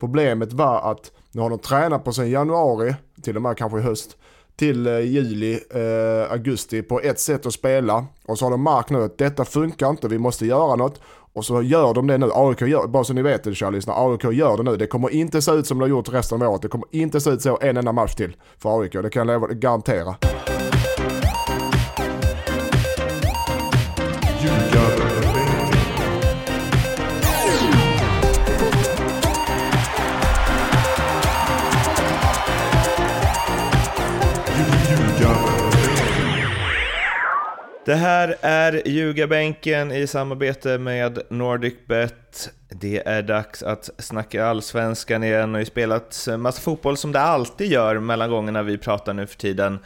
Problemet var att nu har de tränat på sen januari, till och med kanske i höst, till eh, juli, eh, augusti på ett sätt att spela. Och så har de märkt nu att detta funkar inte, vi måste göra något. Och så gör de det nu. AIK gör, bara så ni vet det kära lyssnare, AIK gör det nu. Det kommer inte se ut som det har gjort resten av året. Det kommer inte se ut så en enda match till för AIK. Det kan jag garantera. Det här är Ljugarbänken i samarbete med NordicBet. Det är dags att snacka allsvenskan igen och det har spelat massa fotboll som det alltid gör mellan gångerna vi pratar nu för tiden.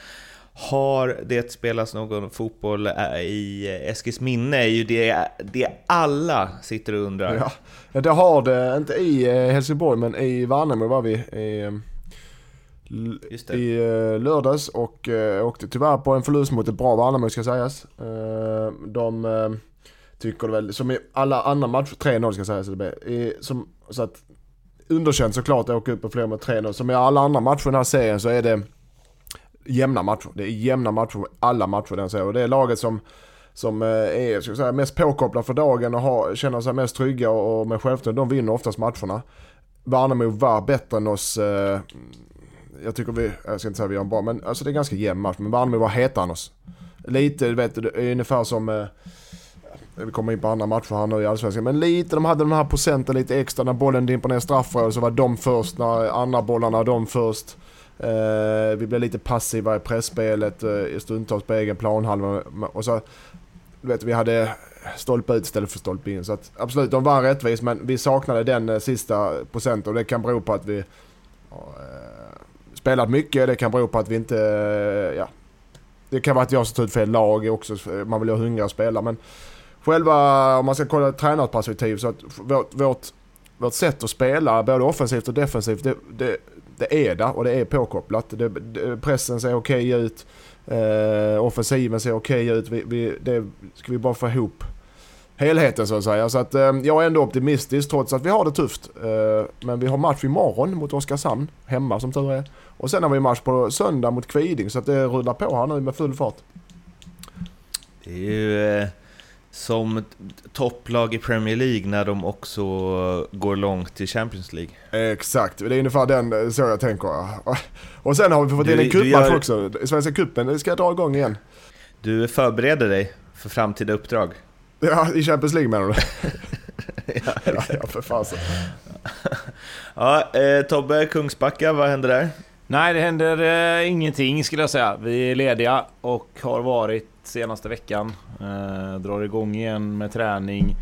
Har det spelats någon fotboll eh, i Eskils minne är ju det, det alla sitter och undrar. Ja, det har det, inte i eh, Helsingborg men i Värnamo var vi. I, i eh, lördags och uh, åkte tyvärr på en förlust mot ett bra Värnamo ska sägas. Uh, de uh, tycker väl, som i alla andra matcher, 3-0 ska sägas. Som, så att underkänt såklart att åka upp på fler med 3-0. Som i alla andra matcher i den här serien så är det jämna matcher. Det är jämna matcher, alla matcher den serien. Och det är laget som som är ska säga, mest påkopplade för dagen och har, känner sig mest trygga och med självförtroende. De vinner oftast matcherna. Värnamo var bättre än oss jag tycker vi, jag ska inte säga att vi har en bra, men alltså det är ganska jämn match. Men Värnamo var heta annars. Lite, du vet, det är ungefär som, eh, vi kommer in på andra matcher här nu i Allsvenskan, men lite, de hade den här procenten lite extra när bollen dimper ner straffområdet så var de först, när andra bollarna de först. Eh, vi blev lite passiva i pressspelet, eh, stundtals på egen planhalva och så, du vet, vi hade stolpe ut istället för stolpe in. Så att, absolut, de var rättvis men vi saknade den eh, sista procenten och det kan bero på att vi eh, spelat mycket. Det kan bero på att vi inte, eh, ja. Det kan vara att jag har ut fel lag också. Man vill ha hungriga spelare. men själva, om man ska kolla tränarperspektiv så att vårt, vårt, vårt sätt att spela, både offensivt och defensivt, det, det, det är där och det är påkopplat. Det, det, pressen ser okej okay ut. Eh, offensiven ser okej okay ut. Vi, vi, det ska vi bara få ihop helheten så att säga. Så att eh, jag är ändå optimistisk trots att vi har det tufft. Eh, men vi har match imorgon mot Oskarshamn, hemma som tur är. Och sen har vi match på söndag mot Kviding så att det rullar på här nu med full fart. Det är ju eh, som topplag i Premier League när de också går långt i Champions League. Exakt, det är ungefär den eh, så jag tänker. Och sen har vi fått du, in en cupmatch gör... också. Svenska cupen, det ska dra igång igen. Du förbereder dig för framtida uppdrag? Ja, i Champions League menar du? ja, ja, ja, för fasen. ja, eh, Tobbe, Kungsbacka, vad händer där? Nej, det händer eh, ingenting skulle jag säga. Vi är lediga och har varit senaste veckan. Eh, drar igång igen med träning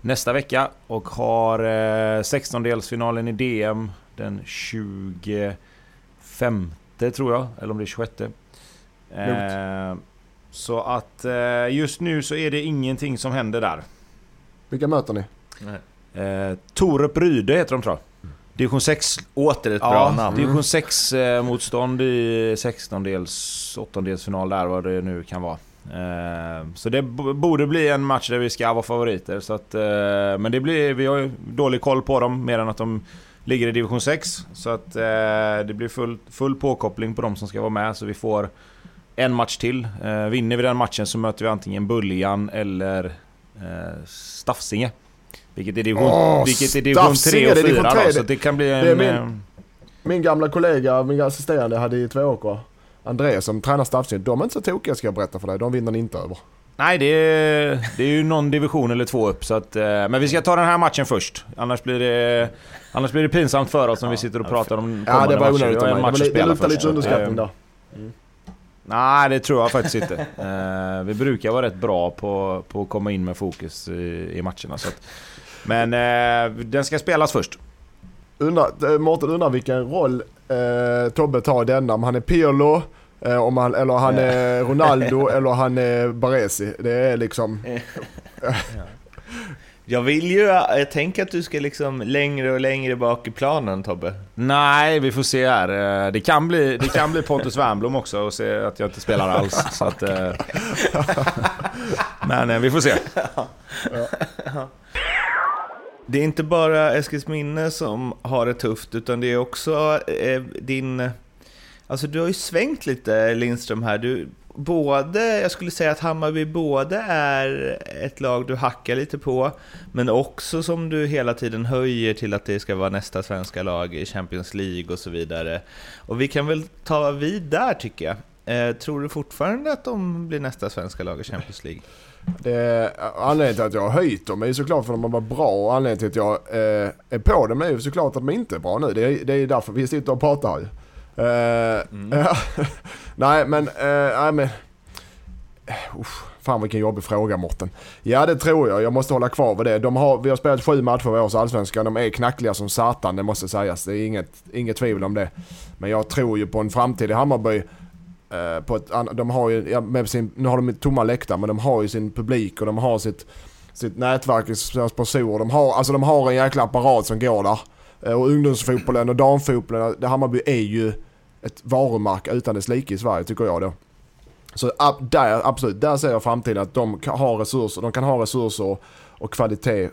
nästa vecka och har eh, 16-delsfinalen i DM den 25 tror jag, eller om det är 26. Eh, så att eh, just nu så är det ingenting som händer där. Vilka möter ni? Eh, Torup Ryde heter de tror jag. Division 6... Åter ett bra namn. Division 6 eh, motstånd i 16-dels, 8-delsfinal där vad det nu kan vara. Eh, så det borde bli en match där vi ska vara favoriter. Så att, eh, men det blir, vi har ju dålig koll på dem mer än att de ligger i division 6. Så att eh, det blir full, full påkoppling på de som ska vara med. Så vi får en match till. Eh, vinner vi den matchen så möter vi antingen Buljan eller eh, Stafsinge. Vilket är division, oh, vilket är division 3 och 4 då, så det kan bli en... Min, eh, min, gamla kollega, min assisterande hade i Tvååker, Andreas som tränar Stafsinge. De är inte så tokiga ska jag berätta för dig. De vinner ni inte över. Nej, det är, det är ju någon division eller två upp. Så att, eh, men vi ska ta den här matchen först. Annars blir det, annars blir det pinsamt för oss om vi sitter och pratar om kommande Ja, det var onödigt av mig. Det luktar lite underskattning där. Mm. Nej, det tror jag faktiskt inte. Eh, vi brukar vara rätt bra på, på att komma in med fokus i, i matcherna. Så att, men eh, den ska spelas först. Undrar, eh, Mårten undrar vilken roll eh, Tobbe tar i denna. Om han är Pirlo, eh, om han, eller han är Ronaldo eller han är Baresi. Det är liksom... Jag vill ju, jag tänker att du ska liksom längre och längre bak i planen Tobbe. Nej, vi får se här. Eh, det kan bli, det kan bli Pontus Wernbloom också och se att jag inte spelar alls. Så att, eh. men vi får se. Det är inte bara Eskilsminne som har det tufft, utan det är också eh, din... Alltså du har ju svängt lite Lindström här. Du, både, jag skulle säga att Hammarby både är ett lag du hackar lite på, men också som du hela tiden höjer till att det ska vara nästa svenska lag i Champions League och så vidare. Och vi kan väl ta vid där tycker jag. Eh, tror du fortfarande att de blir nästa svenska lag i Champions League? Det, anledningen till att jag har höjt dem är ju såklart för att de var bra och anledningen till att jag eh, är på dem är ju såklart att de inte är bra nu. Det är, det är därför vi sitter och pratar ju mm. Nej men, uh, nej men... Uh, fan vilken jobbig fråga Morten. Ja det tror jag, jag måste hålla kvar vid det. De har, vi har spelat sju matcher i års allsvenskan, de är knackliga som satan det måste sägas. Det är inget, inget tvivel om det. Men jag tror ju på en framtid i Hammarby Eh, på ett, de har ju, ja, med sin, nu har de tomma läktare men de har ju sin publik och de har sitt, sitt nätverk, sina sponsorer. De har, alltså de har en jäkla apparat som går där. Eh, och ungdomsfotbollen och damfotbollen, eh, det Hammarby är ju ett varumärke utan dess like i Sverige tycker jag då. Så där, absolut, där ser jag framtiden att de kan ha resurser, de kan ha resurser och kvalitet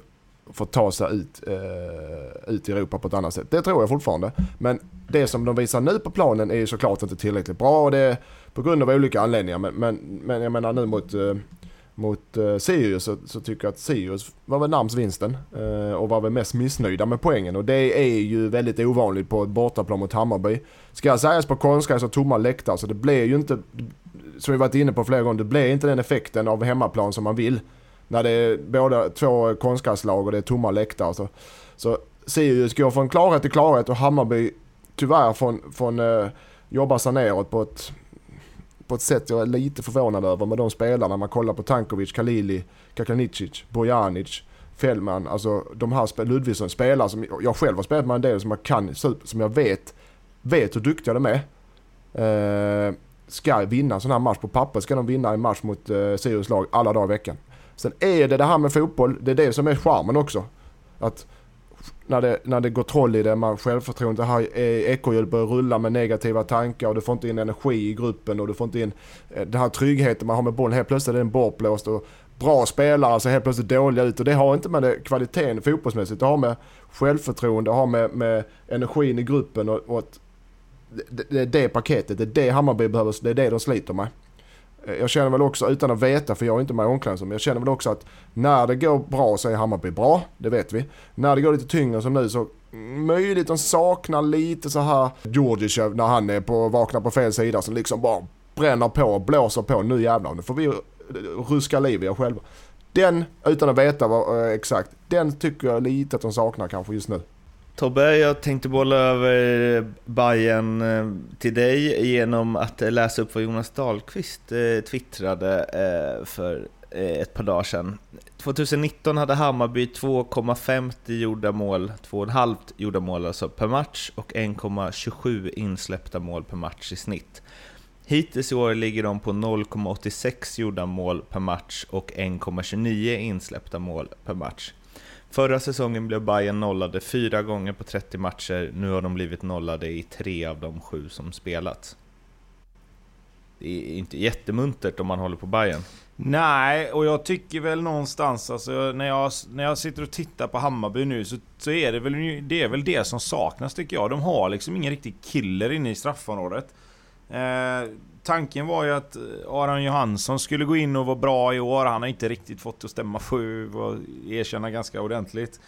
för att ta sig ut, eh, ut i Europa på ett annat sätt. Det tror jag fortfarande. Men det som de visar nu på planen är ju såklart inte tillräckligt bra och det är på grund av olika anledningar. Men, men, men jag menar nu mot, eh, mot eh, Sirius så, så, tycker jag att Sirius var väl närmst vinsten eh, och var väl mest missnöjda med poängen. Och det är ju väldigt ovanligt på ett bortaplan mot Hammarby. Ska jag sägas på konstgräs och tomma läktare så det blir ju inte, som vi varit inne på flera gånger, det blir inte den effekten av hemmaplan som man vill. När det är båda två konstgräslag och det är tomma läktare. Så, så Sirius går från klarhet till klarhet och Hammarby tyvärr från, från eh, jobba sig neråt på ett, på ett sätt jag är lite förvånad över med de spelarna. Man kollar på Tankovic, Kalili, Kakanicic, Bojanic, Fällman, alltså de här Ludvigsson spelare som jag själv har spelat med en del som jag kan, som jag vet, vet hur duktiga de är. Eh, ska vinna en sån här match på papper ska de vinna en match mot eh, Sirius lag alla dagar i veckan. Sen är det det här med fotboll, det är det som är charmen också. Att när det, när det går troll i det, man självförtroende, det här ekorrhjulet börjar rulla med negativa tankar och du får inte in energi i gruppen och du får inte in eh, den här tryggheten man har med bollen. Helt plötsligt är den bortblåst och bra spelare ser helt plötsligt dåliga ut och det har inte med det, kvaliteten fotbollsmässigt, det har med självförtroende, det har med, med energin i gruppen och, och att det, det är det paketet, det är det Hammarby behöver, det är det de sliter med. Eh, jag känner väl också, utan att veta för jag är inte med i omklädningsrummet, jag känner väl också att när det går bra så är Hammarby bra, det vet vi. När det går lite tyngre som nu så mm, möjligt de saknar lite så här Djurdjic när han är på, vaknar på fel sida som liksom bara bränner på blåser på. Nu jävlar, nu får vi ruska liv i oss själva. Den, utan att veta vad, eh, exakt, den tycker jag lite att de saknar kanske just nu. Tobbe, jag tänkte bolla över Bayern eh, till dig genom att läsa upp vad Jonas Dahlqvist eh, twittrade eh, för ett par dagar sedan. 2019 hade Hammarby 2,50 gjorda mål, 2,5 gjorda mål alltså per match och 1,27 insläppta mål per match i snitt. Hittills i år ligger de på 0,86 gjorda mål per match och 1,29 insläppta mål per match. Förra säsongen blev Bayern nollade fyra gånger på 30 matcher, nu har de blivit nollade i tre av de sju som spelats. Det är inte jättemuntert om man håller på Bayern. Nej, och jag tycker väl någonstans, alltså, när, jag, när jag sitter och tittar på Hammarby nu så, så är det väl, det är väl det som saknas tycker jag. De har liksom ingen riktig killer inne i straffområdet. Eh, tanken var ju att eh, Aron Johansson skulle gå in och vara bra i år. Han har inte riktigt fått det att stämma sju och erkänna ganska ordentligt.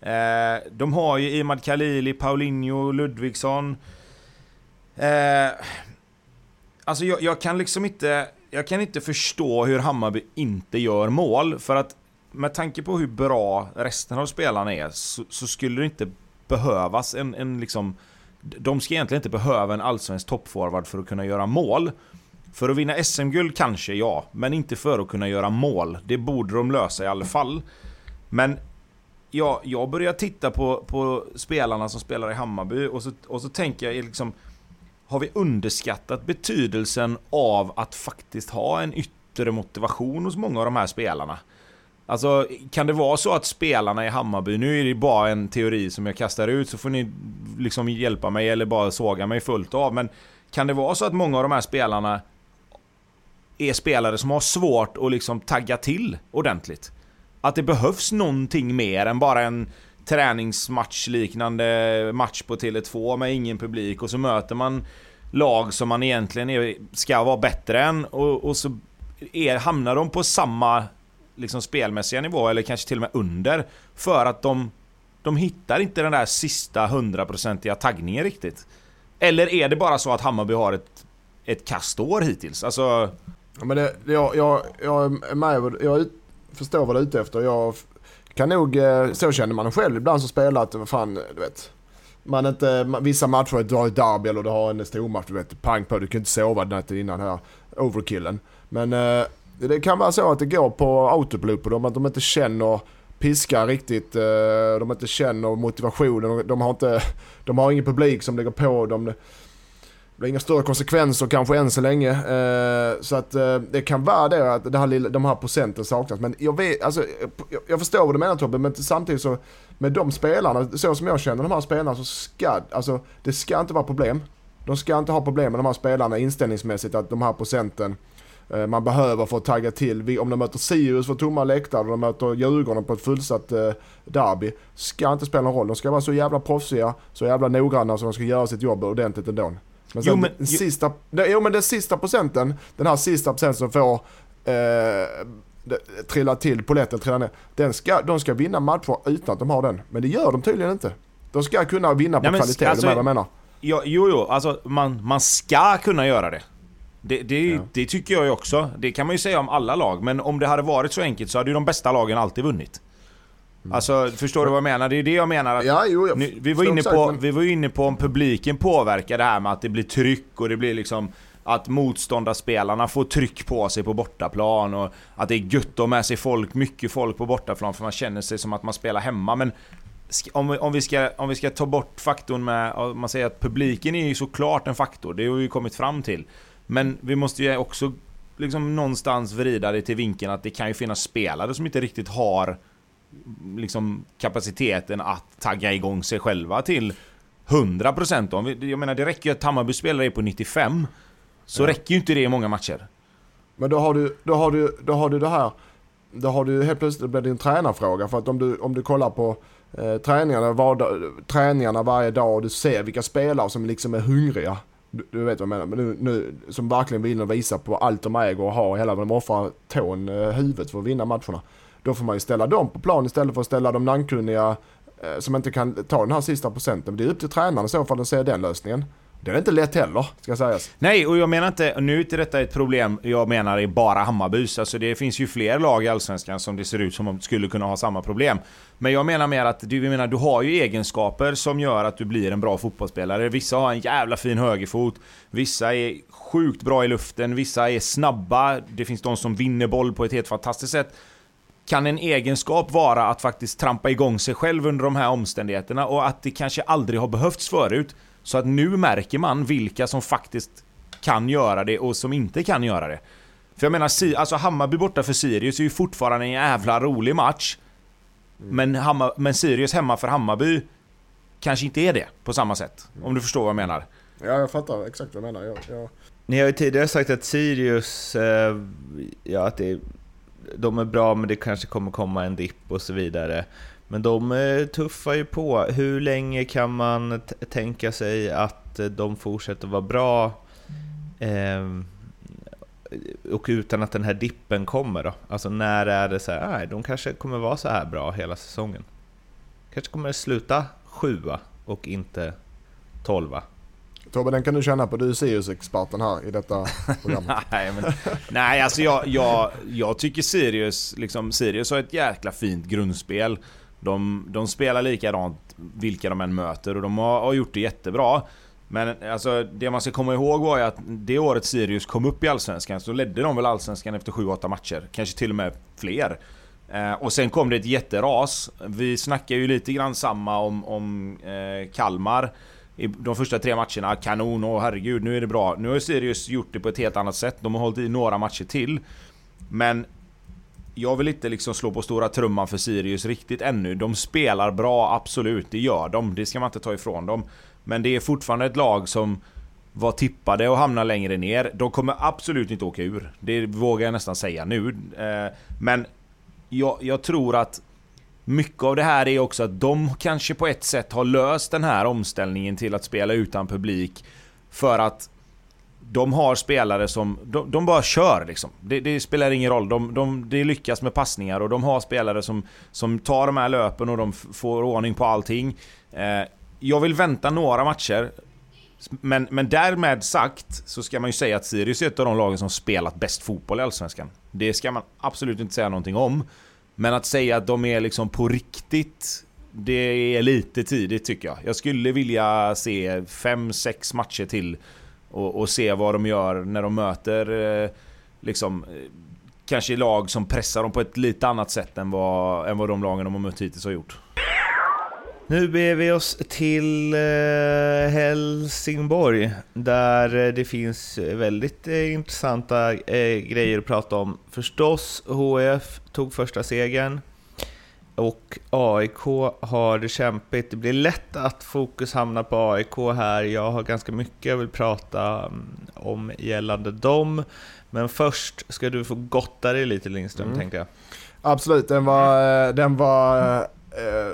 Eh, de har ju Imad Khalili, Paulinho, Ludvigsson. Eh, alltså jag, jag, kan liksom inte... Jag kan inte förstå hur Hammarby inte gör mål. För att med tanke på hur bra resten av spelarna är så, så skulle det inte behövas en, en liksom de ska egentligen inte behöva en allsvensk toppforward för att kunna göra mål. För att vinna SM-guld kanske, ja. Men inte för att kunna göra mål. Det borde de lösa i alla fall. Men ja, jag börjar titta på, på spelarna som spelar i Hammarby och så, och så tänker jag liksom... Har vi underskattat betydelsen av att faktiskt ha en yttre motivation hos många av de här spelarna? Alltså, kan det vara så att spelarna i Hammarby, nu är det bara en teori som jag kastar ut så får ni liksom hjälpa mig eller bara såga mig fullt av. Men kan det vara så att många av de här spelarna är spelare som har svårt att liksom tagga till ordentligt? Att det behövs någonting mer än bara en träningsmatchliknande match på Tele2 med ingen publik och så möter man lag som man egentligen är, ska vara bättre än och, och så är, hamnar de på samma liksom spelmässiga nivå eller kanske till och med under. För att de, de hittar inte den där sista hundraprocentiga taggningen riktigt. Eller är det bara så att Hammarby har ett, ett kastår hittills? Alltså... Ja, men det, jag, jag, jag är med, jag förstår vad du är ute efter. Jag kan nog, eh, så känner man själv ibland som spelar att, vad fan, du vet. Man inte, vissa matcher, du har ett derby eller du har en stormatch, du vet, pang på, du kan inte sova natten innan här, overkillen. Men eh, det kan vara så att det går på autopilot på dem, att de inte känner piska riktigt, eh, de inte känner motivationen, de har inte, de har ingen publik som lägger på dem. Det blir inga större konsekvenser kanske än så länge. Eh, så att eh, det kan vara det att det här, de här procenten saknas. Men jag vet, alltså, jag förstår vad du menar Tobbe, men samtidigt så med de spelarna, så som jag känner de här spelarna så ska, alltså det ska inte vara problem. De ska inte ha problem med de här spelarna inställningsmässigt att de här procenten man behöver för att tagga till. Om de möter Sirius för tomma läktare och de möter Djurgården på ett fullsatt eh, derby. Ska inte spela någon roll. De ska vara så jävla proffsiga, så jävla noggranna så de ska göra sitt jobb ordentligt ändå. Men sen jo, men, den, sista, jo men den sista procenten, den här sista procenten som får eh, trilla till, poletten trilla ner. Den ska, de ska vinna matcher utan att de har den. Men det gör de tydligen inte. De ska kunna vinna på men, kvalitet, alltså, det jag menar. Jo, jo, alltså man, man ska kunna göra det. Det, det, ja. det, tycker jag ju också. Det kan man ju säga om alla lag. Men om det hade varit så enkelt så hade ju de bästa lagen alltid vunnit. Mm. Alltså, förstår du vad jag menar? Det är det jag menar. Att ja, jo, jag nu, vi, var inne på, vi var inne på om publiken påverkar det här med att det blir tryck och det blir liksom att motståndarspelarna får tryck på sig på bortaplan och att det är gött att ha med sig folk, mycket folk på bortaplan för man känner sig som att man spelar hemma. Men om vi, om vi, ska, om vi ska ta bort faktorn med, man säger att publiken är ju såklart en faktor, det har vi kommit fram till. Men vi måste ju också liksom någonstans vrida det till vinkeln att det kan ju finnas spelare som inte riktigt har liksom kapaciteten att tagga igång sig själva till 100% Jag menar det räcker ju att Hammarby spelare är på 95 Så ja. räcker ju inte det i många matcher. Men då har du, då har du, då har du det här Då har du helt plötsligt blivit en tränarfråga för att om du, om du kollar på eh, träningarna, var, träningarna varje dag och du ser vilka spelare som liksom är hungriga du, du, vet vad jag menar. Men nu, nu, som verkligen vill visa på allt de äger och har. Hela de offrar tån, eh, huvudet för att vinna matcherna. Då får man ju ställa dem på plan istället för att ställa de namnkunniga eh, som inte kan ta den här sista procenten. Det är upp till tränaren i så fall att se den lösningen. Det är inte lätt heller, ska sägas. Nej, och jag menar inte, nu är inte detta ett problem jag menar är bara Hammarbys. Alltså det finns ju fler lag i Allsvenskan som det ser ut som om skulle kunna ha samma problem. Men jag menar mer att du, menar, du har ju egenskaper som gör att du blir en bra fotbollsspelare. Vissa har en jävla fin högerfot, vissa är sjukt bra i luften, vissa är snabba, det finns de som vinner boll på ett helt fantastiskt sätt. Kan en egenskap vara att faktiskt trampa igång sig själv under de här omständigheterna och att det kanske aldrig har behövts förut? Så att nu märker man vilka som faktiskt kan göra det och som inte kan göra det. För jag menar, alltså Hammarby borta för Sirius är ju fortfarande en jävla rolig match. Mm. Men, Hammar, men Sirius hemma för Hammarby kanske inte är det på samma sätt. Om du förstår vad jag menar. Ja, jag fattar exakt vad du menar. Jag, jag... Ni har ju tidigare sagt att Sirius, eh, ja att det, de är bra men det kanske kommer komma en dipp och så vidare. Men de eh, tuffar ju på. Hur länge kan man tänka sig att eh, de fortsätter vara bra eh, och utan att den här dippen kommer då? Alltså när är det så här, nej, de kanske kommer vara så här bra hela säsongen? Kanske kommer det sluta sjua och inte tolva? Tobbe, den kan du känna på. Du är Sirius-experten här i detta program. nej, men, nej, alltså jag, jag, jag tycker Sirius, liksom, Sirius har ett jäkla fint grundspel. De, de spelar likadant vilka de än möter och de har, har gjort det jättebra. Men alltså, det man ska komma ihåg var ju att det året Sirius kom upp i Allsvenskan så ledde de väl Allsvenskan efter 7-8 matcher. Kanske till och med fler. Eh, och sen kom det ett jätteras. Vi snackar ju lite grann samma om, om eh, Kalmar. I de första tre matcherna, kanon och herregud nu är det bra. Nu har Sirius gjort det på ett helt annat sätt. De har hållit i några matcher till. Men jag vill inte liksom slå på stora trumman för Sirius riktigt ännu. De spelar bra, absolut. Det gör de. Det ska man inte ta ifrån dem. Men det är fortfarande ett lag som var tippade att hamna längre ner. De kommer absolut inte åka ur. Det vågar jag nästan säga nu. Eh, men jag, jag tror att mycket av det här är också att de kanske på ett sätt har löst den här omställningen till att spela utan publik. För att de har spelare som... De, de bara kör liksom. Det, det, spelar ingen roll. De, de, de lyckas med passningar och de har spelare som, som tar de här löpen och de får ordning på allting. Eh, jag vill vänta några matcher. Men, men därmed sagt så ska man ju säga att Sirius är ett av de lagen som spelat bäst fotboll i Allsvenskan. Det ska man absolut inte säga någonting om. Men att säga att de är liksom på riktigt, det är lite tidigt tycker jag. Jag skulle vilja se 5-6 matcher till och, och, se vad de gör när de möter eh, liksom eh, kanske lag som pressar dem på ett lite annat sätt än vad, än vad de lagen de har mött hittills har gjort. Nu beger vi oss till eh, Helsingborg där eh, det finns väldigt intressanta grejer att prata om. Förstås, HF tog första segern och AIK har det kämpigt. Det blir lätt att fokus hamnar på AIK här. Jag har ganska mycket jag vill prata mm, om gällande dem. Men först ska du få gotta dig lite Lindström, mm. tänkte jag. Absolut, den var, eh, den var eh,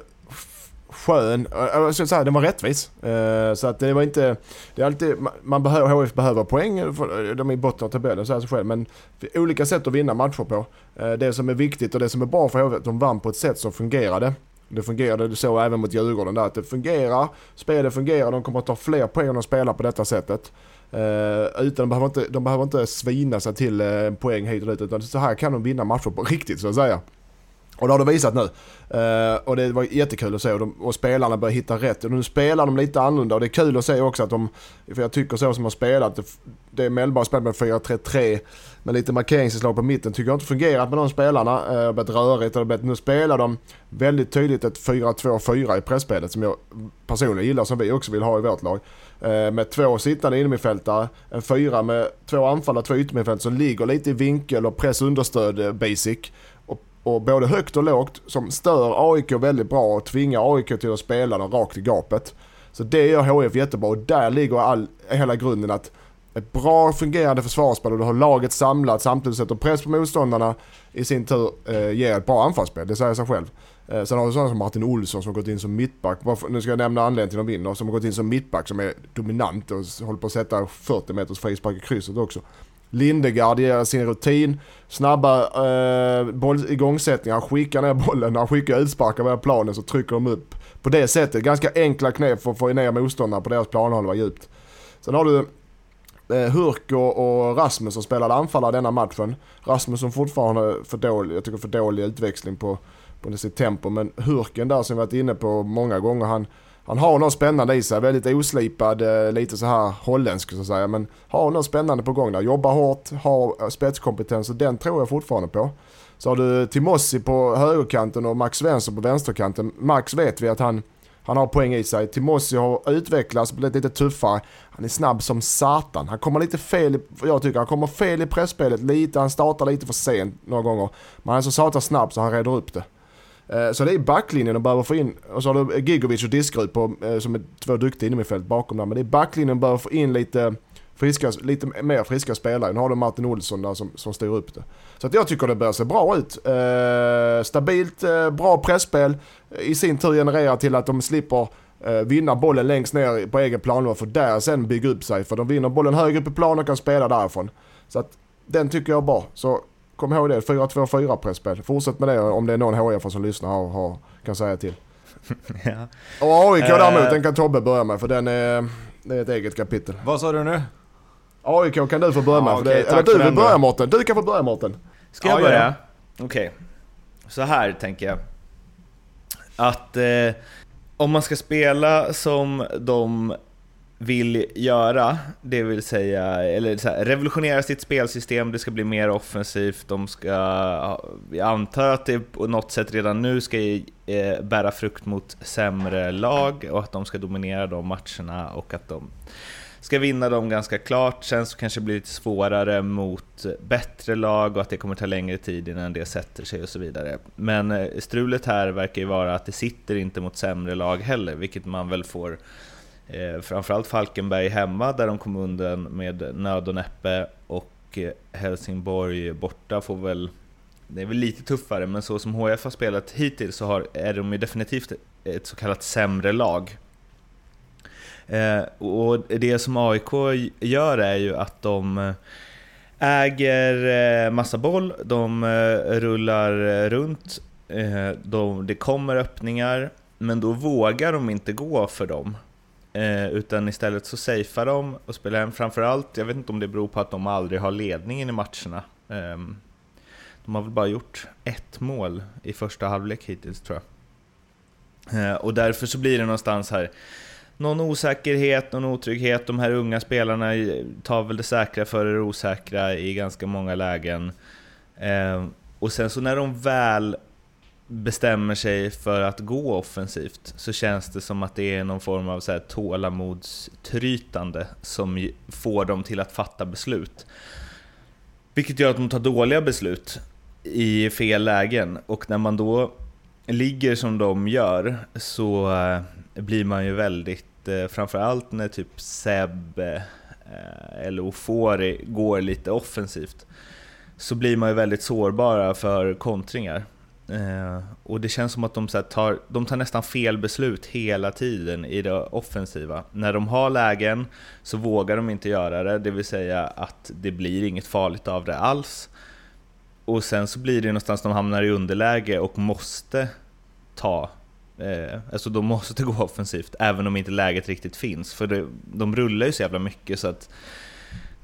skön. alltså, så här, den var rättvis. Eh, så att det var inte... Det är alltid, man behöver, HF behöver poäng, eh, de är i botten av tabellen säger sig själv. Men olika sätt att vinna matcher på. Eh, det som är viktigt och det som är bra för HF är att de vann på ett sätt som fungerade. Det fungerade så även mot Djurgården där, att det fungerar, spelet fungerar, de kommer att ta fler poäng om de spelar på detta sättet. Uh, utan de behöver, inte, de behöver inte svina sig till en poäng hit och dit, utan så här kan de vinna matcher på riktigt så att säga. Och det har de visat nu. Uh, och det var jättekul att se och, de, och spelarna börjar hitta rätt. Och nu spelar de lite annorlunda och det är kul att se också att de, för jag tycker så som har spelat, det, det är Mellberg spel med 4-3-3 med lite markeringsinslag på mitten, tycker jag inte fungerat med de spelarna. Uh, det har blivit rörigt och blivit, nu spelar de väldigt tydligt ett 4-2-4 i pressspelet som jag personligen gillar, som vi också vill ha i vårt lag. Uh, med två sittande innermittfältare, en fyra med två anfallare, två yttermittfältare som ligger lite i vinkel och press understöd basic och både högt och lågt som stör AIK väldigt bra och tvingar AIK till att spela dem rakt i gapet. Så det gör HIF jättebra och där ligger all, hela grunden att ett bra fungerande försvarsspel och du har laget samlat samtidigt sätter press på motståndarna i sin tur eh, ger ett bra anfallsspel, det säger sig själv. Eh, sen har du sådana som Martin Olsson som har gått in som mittback, nu ska jag nämna anledningen till att de vinner, som har gått in som mittback som är dominant och håller på att sätta 40 meters frispark i krysset också. Lindegard ger sin rutin, snabba eh, boll, igångsättningar, skickar ner bollen, när han skickar utsparkar över planen så trycker de upp. På det sättet, ganska enkla knep för att få ner motståndarna på deras planhalva djupt. Sen har du eh, Hurk och, och Rasmus som spelade anfallare denna matchen. Rasmus som fortfarande för dålig, jag tycker för dålig utväxling på, på sitt tempo men Hurken där som vi varit inne på många gånger han han har något spännande i sig, väldigt oslipad, eh, lite så här holländsk så att säga. Men har något spännande på gång där. Jobbar hårt, har eh, spetskompetens och den tror jag fortfarande på. Så har du Timossi på högerkanten och Max Svensson på vänsterkanten. Max vet vi att han, han har poäng i sig. Timossi har utvecklats, blivit lite tuffare. Han är snabb som satan. Han kommer lite fel, jag tycker han kommer fel i pressspelet lite. Han startar lite för sent några gånger. Men han är så satan snabb så han reder upp det. Eh, så det är backlinjen de behöver få in. Och så har du Gigovic och Diskerud på, eh, som är två duktiga innermittfält bakom där. Men det är backlinjen de behöver få in lite, friska, lite mer friska spelare. Nu har du Martin Olsson där som, som styr upp det. Så att jag tycker det börjar se bra ut. Eh, stabilt, eh, bra pressspel i sin tur genererar till att de slipper eh, vinna bollen längst ner på egen plan för där sen bygga upp sig. För de vinner bollen högre upp i planen och kan spela därifrån. Så att den tycker jag är bra. Så Kom ihåg det, 4-2-4 presspel. Fortsätt med det om det är någon HIF som lyssnar och har, kan säga till. ja. Och AIK uh, däremot, den kan Tobbe börja med för den är, det är ett eget kapitel. Vad sa du nu? AIK kan du få börja med. Ja, för okay, det, eller du vill börja Mårten. Du kan få börja Mårten. Ska jag börja? Okej. Okay. Så här tänker jag. Att eh, om man ska spela som de vill göra, det vill säga, eller så här, revolutionera sitt spelsystem, det ska bli mer offensivt, de ska, jag antar att det på något sätt redan nu ska eh, bära frukt mot sämre lag och att de ska dominera de matcherna och att de ska vinna dem ganska klart, sen så kanske det blir lite svårare mot bättre lag och att det kommer ta längre tid innan det sätter sig och så vidare. Men eh, strulet här verkar ju vara att det sitter inte mot sämre lag heller, vilket man väl får Eh, framförallt Falkenberg hemma där de kom undan med nöd och näppe och eh, Helsingborg borta får väl det är väl lite tuffare, men så som HF har spelat hittills så har, är de ju definitivt ett så kallat sämre lag. Eh, och det som AIK gör är ju att de eh, äger eh, massa boll, de rullar runt, de, det kommer öppningar, men då vågar de inte gå för dem. Eh, utan istället så safear de och spelar hem. Framförallt, jag vet inte om det beror på att de aldrig har ledningen i matcherna. Eh, de har väl bara gjort ett mål i första halvlek hittills tror jag. Eh, och därför så blir det någonstans här, någon osäkerhet, någon otrygghet. De här unga spelarna tar väl det säkra före det osäkra i ganska många lägen. Eh, och sen så när de väl bestämmer sig för att gå offensivt så känns det som att det är någon form av så här tålamodstrytande som får dem till att fatta beslut. Vilket gör att de tar dåliga beslut i fel lägen och när man då ligger som de gör så eh, blir man ju väldigt eh, framförallt när typ Seb eh, eller Ofori går lite offensivt så blir man ju väldigt sårbara för kontringar. Eh, och det känns som att de, så tar, de tar nästan fel beslut hela tiden i det offensiva. När de har lägen så vågar de inte göra det, det vill säga att det blir inget farligt av det alls. Och sen så blir det någonstans de hamnar i underläge och måste ta Eh, alltså de måste gå offensivt, även om inte läget riktigt finns. För det, de rullar ju så jävla mycket så att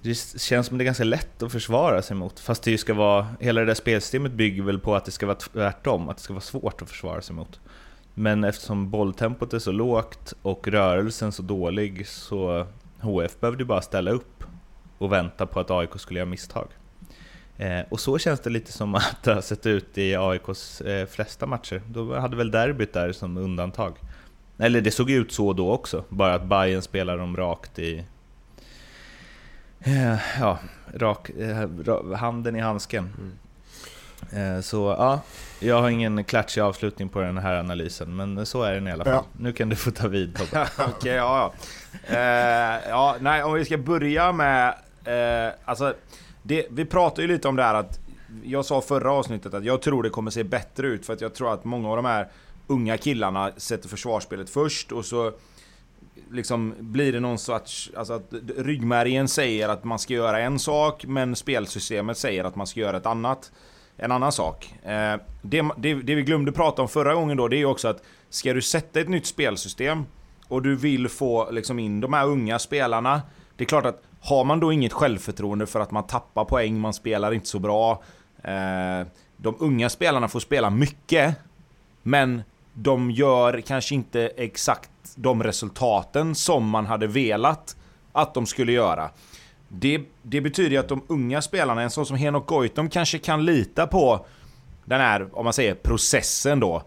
det känns som det är ganska lätt att försvara sig mot. Fast det ska vara, hela det där spelsystemet bygger väl på att det ska vara tvärtom, att det ska vara svårt att försvara sig mot. Men eftersom bolltempot är så lågt och rörelsen så dålig så HF behövde ju bara ställa upp och vänta på att AIK skulle göra misstag. Eh, och så känns det lite som att det har sett ut i AIKs eh, flesta matcher. Då hade väl derbyt där som undantag. Eller det såg ut så då också, bara att Bayern spelar dem rakt i... Eh, ja, rak, handen i handsken. Mm. Så ja, jag har ingen klatschig avslutning på den här analysen, men så är den i alla fall. Ja. Nu kan du få ta vid Tobbe. Okej, ja, ja. Uh, ja. Nej, om vi ska börja med... Uh, alltså, det, vi pratade ju lite om det här att jag sa förra avsnittet att jag tror det kommer se bättre ut för att jag tror att många av de här unga killarna sätter försvarsspelet först och så liksom blir det någon sorts... Alltså att ryggmärgen säger att man ska göra en sak men spelsystemet säger att man ska göra ett annat. En annan sak. Eh, det, det, det vi glömde prata om förra gången då det är också att ska du sätta ett nytt spelsystem och du vill få liksom in de här unga spelarna. Det är klart att har man då inget självförtroende för att man tappar poäng, man spelar inte så bra. Eh, de unga spelarna får spela mycket, men de gör kanske inte exakt de resultaten som man hade velat att de skulle göra. Det, det betyder att de unga spelarna, en sån som Henok Goitom, kanske kan lita på den här, om man säger processen då.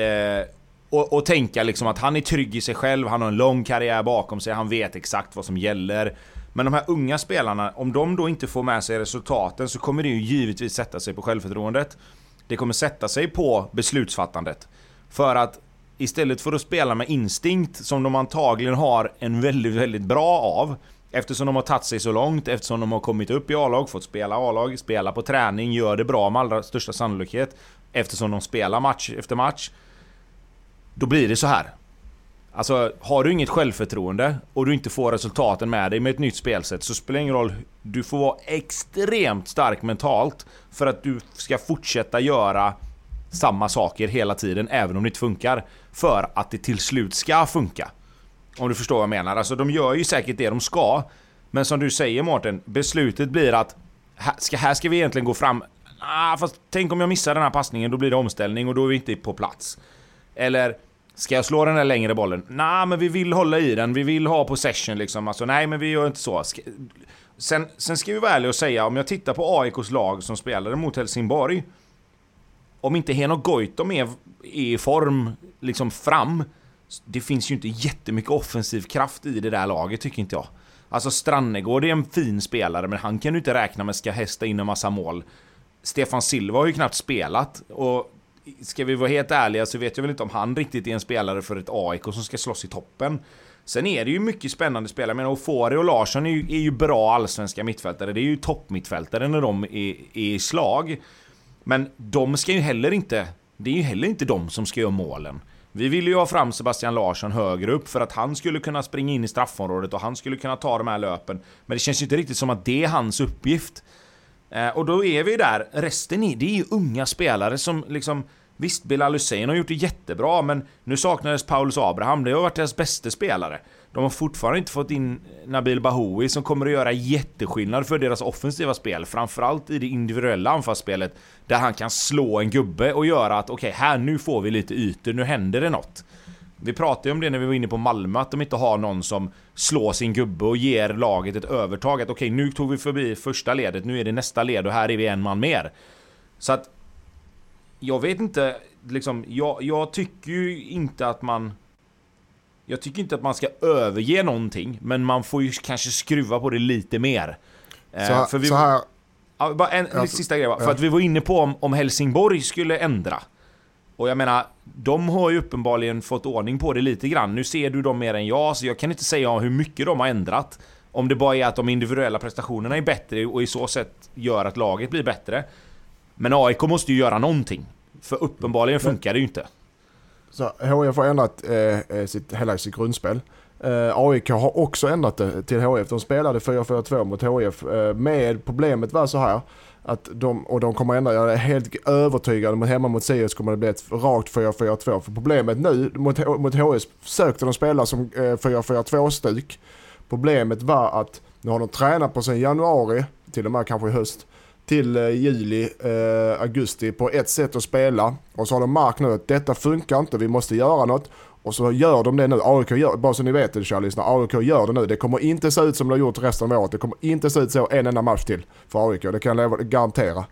Eh, och, och, tänka liksom att han är trygg i sig själv, han har en lång karriär bakom sig, han vet exakt vad som gäller. Men de här unga spelarna, om de då inte får med sig resultaten så kommer det ju givetvis sätta sig på självförtroendet. Det kommer sätta sig på beslutsfattandet. För att istället för att spela med instinkt, som de antagligen har en väldigt, väldigt bra av, Eftersom de har tagit sig så långt, eftersom de har kommit upp i A-lag, fått spela A-lag, spela på träning, gör det bra med allra största sannolikhet. Eftersom de spelar match efter match. Då blir det så här. Alltså, har du inget självförtroende och du inte får resultaten med dig med ett nytt spelsätt så spelar det ingen roll. Du får vara extremt stark mentalt för att du ska fortsätta göra samma saker hela tiden även om det inte funkar. För att det till slut ska funka. Om du förstår vad jag menar. Alltså de gör ju säkert det de ska. Men som du säger Mårten, beslutet blir att här ska, här ska vi egentligen gå fram. Ah, fast tänk om jag missar den här passningen, då blir det omställning och då är vi inte på plats. Eller Ska jag slå den där längre bollen? Nej, men vi vill hålla i den. Vi vill ha possession liksom. Alltså, nej, men vi gör inte så. Sen, sen ska vi vara ärliga och säga, om jag tittar på AIKs lag som spelade mot Helsingborg. Om inte Henok Goitom är, är i form liksom fram. Det finns ju inte jättemycket offensiv kraft i det där laget, tycker inte jag. Alltså Strannegård är en fin spelare, men han kan du inte räkna med ska hästa in en massa mål. Stefan Silva har ju knappt spelat och ska vi vara helt ärliga så vet jag väl inte om han riktigt är en spelare för ett AIK som ska slåss i toppen. Sen är det ju mycket spännande spelare. Jag menar, Ofori och Larsson är ju, är ju bra allsvenska mittfältare. Det är ju toppmittfältare när de är, är i slag. Men de ska ju heller inte... Det är ju heller inte de som ska göra målen. Vi ville ju ha fram Sebastian Larsson högre upp för att han skulle kunna springa in i straffområdet och han skulle kunna ta de här löpen. Men det känns ju inte riktigt som att det är hans uppgift. Eh, och då är vi där, resten är, det är ju unga spelare som liksom... Visst, Bilal Hussein har gjort det jättebra, men nu saknades Paulus Abraham. Det har varit deras bästa spelare. De har fortfarande inte fått in Nabil Bahoui som kommer att göra jätteskillnad för deras offensiva spel. Framförallt i det individuella anfallsspelet. Där han kan slå en gubbe och göra att okej, okay, här nu får vi lite ytor, nu händer det något. Vi pratade ju om det när vi var inne på Malmö, att de inte har någon som slår sin gubbe och ger laget ett övertag. Att okej, okay, nu tog vi förbi första ledet, nu är det nästa led och här är vi en man mer. Så att... Jag vet inte, liksom, jag, jag tycker ju inte att man jag tycker inte att man ska överge någonting, men man får ju kanske skruva på det lite mer. Eh, så, för vi, så här... Ja, bara en, en sista grej bara. För att vi var inne på om, om Helsingborg skulle ändra. Och jag menar, de har ju uppenbarligen fått ordning på det lite grann. Nu ser du dem mer än jag, så jag kan inte säga hur mycket de har ändrat. Om det bara är att de individuella prestationerna är bättre och i så sätt gör att laget blir bättre. Men AIK måste ju göra någonting. För uppenbarligen funkar det ju inte. Så HIF har ändrat eh, eh, sitt, hela sitt grundspel. Eh, AIK har också ändrat det till HIF. De spelade 4-4-2 mot HIF. Eh, med problemet var så här. Att de, och de kommer ändra, jag är helt övertygad om att hemma mot Sirius kommer det bli ett rakt 4-4-2. För problemet nu mot, mot HIF sökte de spela som eh, 4-4-2 stuk. Problemet var att nu har de tränat på sen januari, till och med kanske i höst till eh, juli, eh, augusti på ett sätt att spela. Och så har de märkt nu att detta funkar inte, vi måste göra något. Och så gör de det nu. AIK gör, bara så ni vet det kära lyssnare, AIK gör det nu. Det kommer inte se ut som det har gjort resten av året. Det kommer inte se ut så en enda match till för AIK. Det kan jag garantera.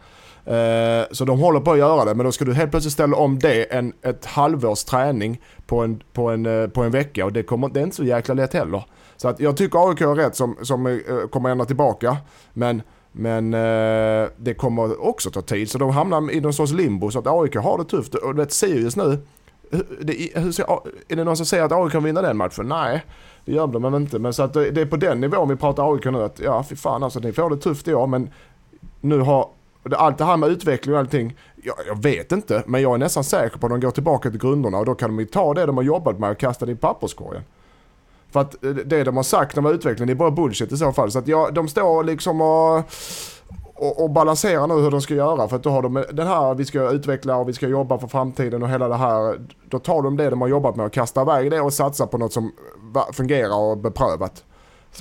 Eh, så de håller på att göra det, men då ska du helt plötsligt ställa om det en, ett halvårs träning på en, på en, eh, på en vecka och det, kommer, det är inte så jäkla lätt heller. Så att jag tycker AIK har rätt som, som eh, kommer ändra tillbaka. Men men eh, det kommer också ta tid så de hamnar i någon sorts limbo så att AIK har det tufft. Och du vet Sirius nu, det, hur, är det någon som säger att AIK kan vinna den matchen? Nej, det gör de inte. Men så att det, är på den nivån vi pratar AIK nu att ja, fy fan alltså ni får det tufft i år men nu har allt det här med utveckling och allting, jag, jag, vet inte, men jag är nästan säker på att de går tillbaka till grunderna och då kan de ju ta det de har jobbat med och kasta det i papperskorgen. För att det de har sagt om utvecklingen är bara bullshit i så fall. Så att ja, de står liksom och, och, och balanserar nu hur de ska göra. För att då har de den här, vi ska utveckla och vi ska jobba för framtiden och hela det här. Då tar de det de har jobbat med och kastar iväg det och satsar på något som fungerar och beprövat.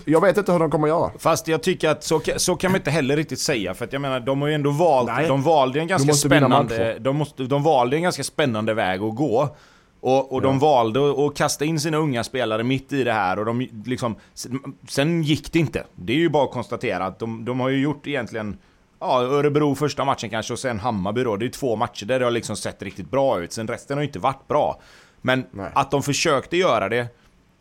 Jag vet inte hur de kommer att göra. Fast jag tycker att så, så kan man inte heller riktigt säga. För att jag menar, de har ju ändå valt, de valde en ganska spännande, de, måste, de valde en ganska spännande väg att gå. Och, och ja. de valde att kasta in sina unga spelare mitt i det här och de liksom... Sen gick det inte. Det är ju bara att konstatera att de, de har ju gjort egentligen... Ja, Örebro första matchen kanske och sen Hammarby då. Det är två matcher där det har liksom sett riktigt bra ut. Sen resten har ju inte varit bra. Men Nej. att de försökte göra det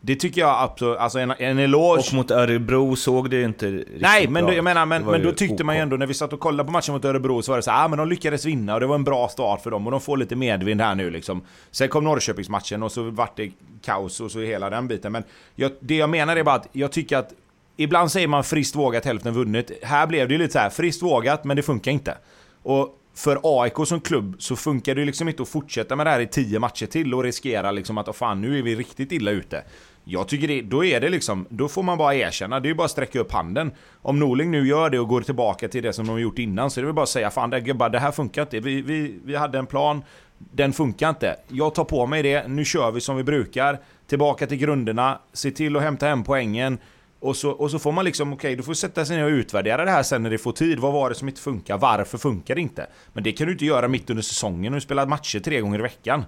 det tycker jag absolut, alltså en, en eloge... Och mot Örebro såg det ju inte riktigt Nej, men bra. Då, jag menar, men, men då tyckte man ju ändå när vi satt och kollade på matchen mot Örebro så var det så här, ah, men de lyckades vinna och det var en bra start för dem och de får lite medvind här nu liksom. Sen kom Norrköpingsmatchen och så vart det kaos och så hela den biten. Men jag, det jag menar är bara att jag tycker att Ibland säger man friskt vågat, hälften vunnet. Här blev det ju lite så här, friskt vågat, men det funkar inte. Och för AIK som klubb så funkar det ju liksom inte att fortsätta med det här i tio matcher till och riskera liksom att, oh fan, nu är vi riktigt illa ute. Jag tycker det, då är det liksom, då får man bara erkänna, det är bara att sträcka upp handen. Om Norling nu gör det och går tillbaka till det som de gjort innan så är det väl bara att säga fan det, gubbar, det här funkar inte. Vi, vi, vi hade en plan, den funkar inte. Jag tar på mig det, nu kör vi som vi brukar. Tillbaka till grunderna, se till att hämta hem poängen. Och så, och så får man liksom, okej, okay, då får sätta sig ner och utvärdera det här sen när det får tid. Vad var det som inte funkar? Varför funkar det inte? Men det kan du inte göra mitt under säsongen och spela matcher tre gånger i veckan.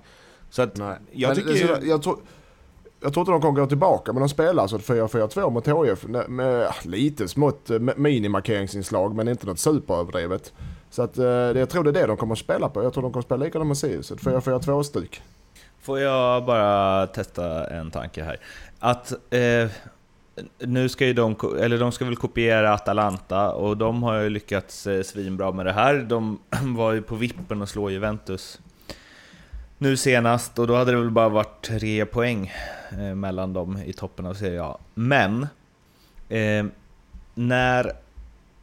Så att, Nej. jag tycker... Jag, jag tror jag tror inte de kommer gå tillbaka men de spelar alltså 4-4-2 mot HIF med, med lite smått eh, minimarkeringsinslag men inte något superöverdrivet. Så att, eh, jag tror det är det de kommer att spela på. Jag tror de kommer att spela likadant med Sirius, ett 4-4-2-stuk. Får jag bara testa en tanke här? Att eh, nu ska ju de, eller de ska väl kopiera Atalanta och de har ju lyckats eh, svinbra med det här. De var ju på vippen att slå Juventus nu senast och då hade det väl bara varit tre poäng eh, mellan dem i toppen av Serie A. Men eh, när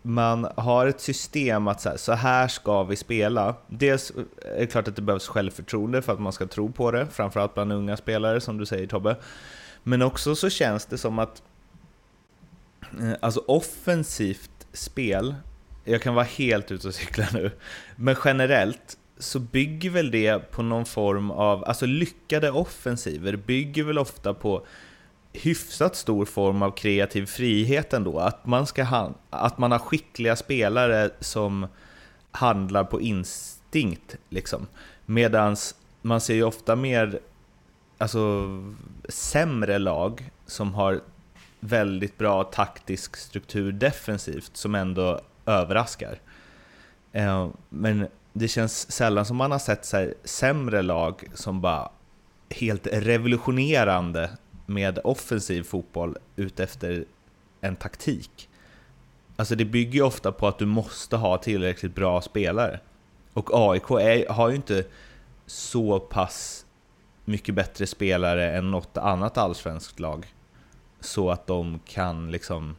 man har ett system att så här, så här ska vi spela. Dels eh, är det klart att det behövs självförtroende för att man ska tro på det, framförallt bland unga spelare som du säger Tobbe. Men också så känns det som att eh, alltså offensivt spel, jag kan vara helt ute och cykla nu, men generellt så bygger väl det på någon form av, alltså lyckade offensiver bygger väl ofta på hyfsat stor form av kreativ frihet ändå. Att man, ska ha, att man har skickliga spelare som handlar på instinkt. Liksom. Medan man ser ju ofta mer alltså, sämre lag som har väldigt bra taktisk struktur defensivt som ändå överraskar. Eh, men det känns sällan som man har sett så sämre lag som bara helt revolutionerande med offensiv fotboll utefter en taktik. Alltså det bygger ju ofta på att du måste ha tillräckligt bra spelare. Och AIK är, har ju inte så pass mycket bättre spelare än något annat allsvenskt lag. Så att de kan liksom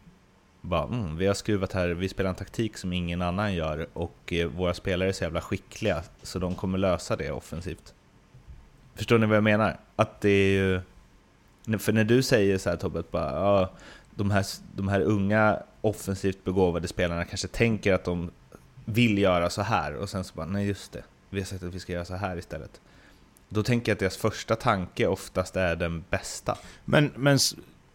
bara, mm, vi har skruvat här, vi spelar en taktik som ingen annan gör och eh, våra spelare är så jävla skickliga så de kommer lösa det offensivt. Förstår ni vad jag menar? Att det är ju för när du säger så här Tobbe, att bara, ja, de, här, de här unga offensivt begåvade spelarna kanske tänker att de vill göra så här och sen så bara, nej just det, vi har sagt att vi ska göra så här istället. Då tänker jag att deras första tanke oftast är den bästa. Men, men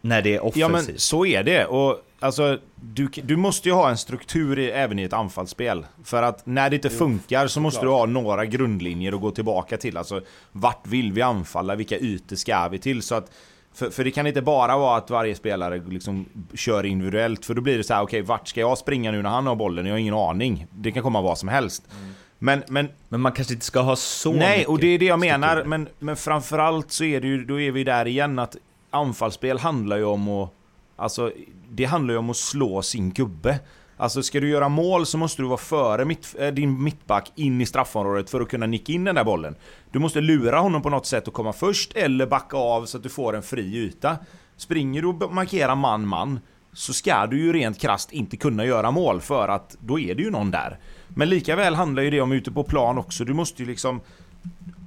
när det är offensivt. Ja men så är det. Och alltså, du, du måste ju ha en struktur i, även i ett anfallsspel. För att när det inte funkar så måste du ha några grundlinjer att gå tillbaka till. Alltså vart vill vi anfalla? Vilka ytor ska vi till? Så att för, för det kan inte bara vara att varje spelare liksom kör individuellt, för då blir det så här: okej okay, vart ska jag springa nu när han har bollen? Jag har ingen aning. Det kan komma vad som helst. Mm. Men, men, men man kanske inte ska ha så Nej, och det är det jag menar. Men, men framförallt så är det ju, då är vi där igen att anfallsspel handlar ju om att... Alltså, det handlar ju om att slå sin gubbe. Alltså ska du göra mål så måste du vara före mitt, eh, din mittback in i straffområdet för att kunna nicka in den där bollen. Du måste lura honom på något sätt att komma först eller backa av så att du får en fri yta. Springer du och markerar man-man så ska du ju rent krast inte kunna göra mål för att då är det ju någon där. Men lika väl handlar ju det om ute på plan också. Du måste ju liksom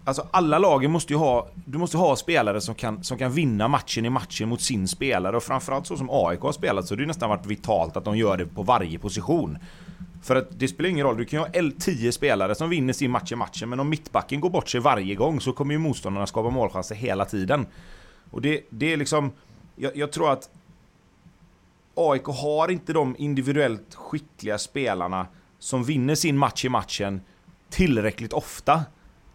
Alltså alla lagen måste ju ha, du måste ha spelare som kan, som kan vinna matchen i matchen mot sin spelare och framförallt så som AIK har spelat så har det nästan varit vitalt att de gör det på varje position. För att det spelar ingen roll, du kan ju ha 10 spelare som vinner sin match i matchen men om mittbacken går bort sig varje gång så kommer ju motståndarna skapa målchanser hela tiden. Och det, det är liksom, jag, jag tror att AIK har inte de individuellt skickliga spelarna som vinner sin match i matchen tillräckligt ofta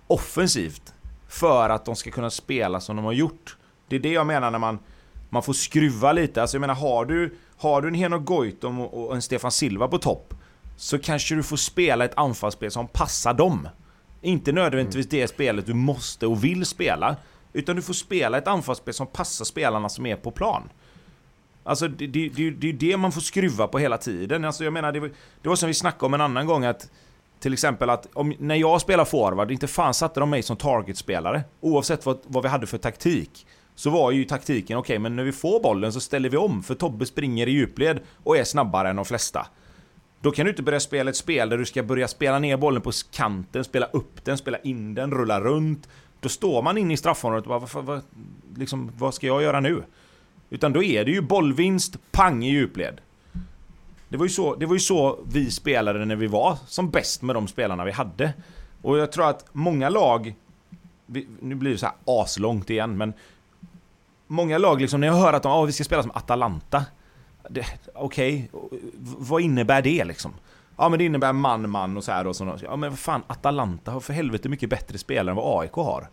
offensivt för att de ska kunna spela som de har gjort. Det är det jag menar när man, man får skruva lite. Alltså jag menar, har du, har du en Henok Goitom och en Stefan Silva på topp så kanske du får spela ett anfallsspel som passar dem. Inte nödvändigtvis det spelet du måste och vill spela. Utan du får spela ett anfallsspel som passar spelarna som är på plan. Alltså det, det, det, det är det man får skruva på hela tiden. Alltså jag menar, det, det var som vi snackade om en annan gång att till exempel att om, när jag spelar forward, inte fan satte de mig som targetspelare. Oavsett vad, vad vi hade för taktik. Så var ju taktiken, okej okay, men när vi får bollen så ställer vi om för Tobbe springer i djupled och är snabbare än de flesta. Då kan du inte börja spela ett spel där du ska börja spela ner bollen på kanten, spela upp den, spela in den, rulla runt. Då står man inne i straffområdet och bara, vad, vad, liksom, vad ska jag göra nu? Utan då är det ju bollvinst, pang i djupled. Det var, ju så, det var ju så vi spelade när vi var som bäst med de spelarna vi hade. Och jag tror att många lag... Nu blir det så här aslångt igen, men... Många lag, liksom, när jag hör att de, oh, vi ska spela som Atalanta. Okej, okay, vad innebär det liksom? Ja men det innebär man, man och så här och så. Ja men vad fan, Atalanta har för helvete mycket bättre spelare än vad AIK har.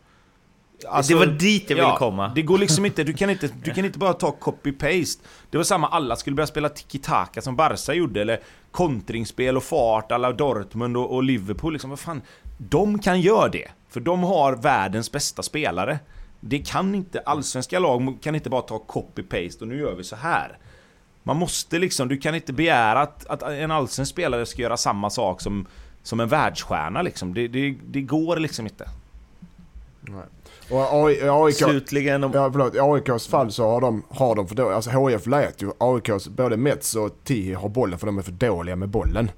Alltså, det var dit jag ville ja, komma. Det går liksom inte, du kan inte, du kan inte bara ta copy-paste. Det var samma, alla skulle börja spela tiki-taka som Barca gjorde, eller kontringsspel och fart alla Dortmund och, och Liverpool. Liksom, vad fan. De kan göra det, för de har världens bästa spelare. Det kan inte, allsvenska lag kan inte bara ta copy-paste och nu gör vi så här. Man måste liksom, du kan inte begära att, att en allsvensk spelare ska göra samma sak som, som en världsstjärna liksom. Det, det, det går liksom inte. Nej. Och AIK, Slutligen om... ja, förlåt, I AIKs fall så har de, har de för dåliga, alltså HIF lät ju AIKs, både Mets och Tihi har bollen för de är för dåliga med bollen.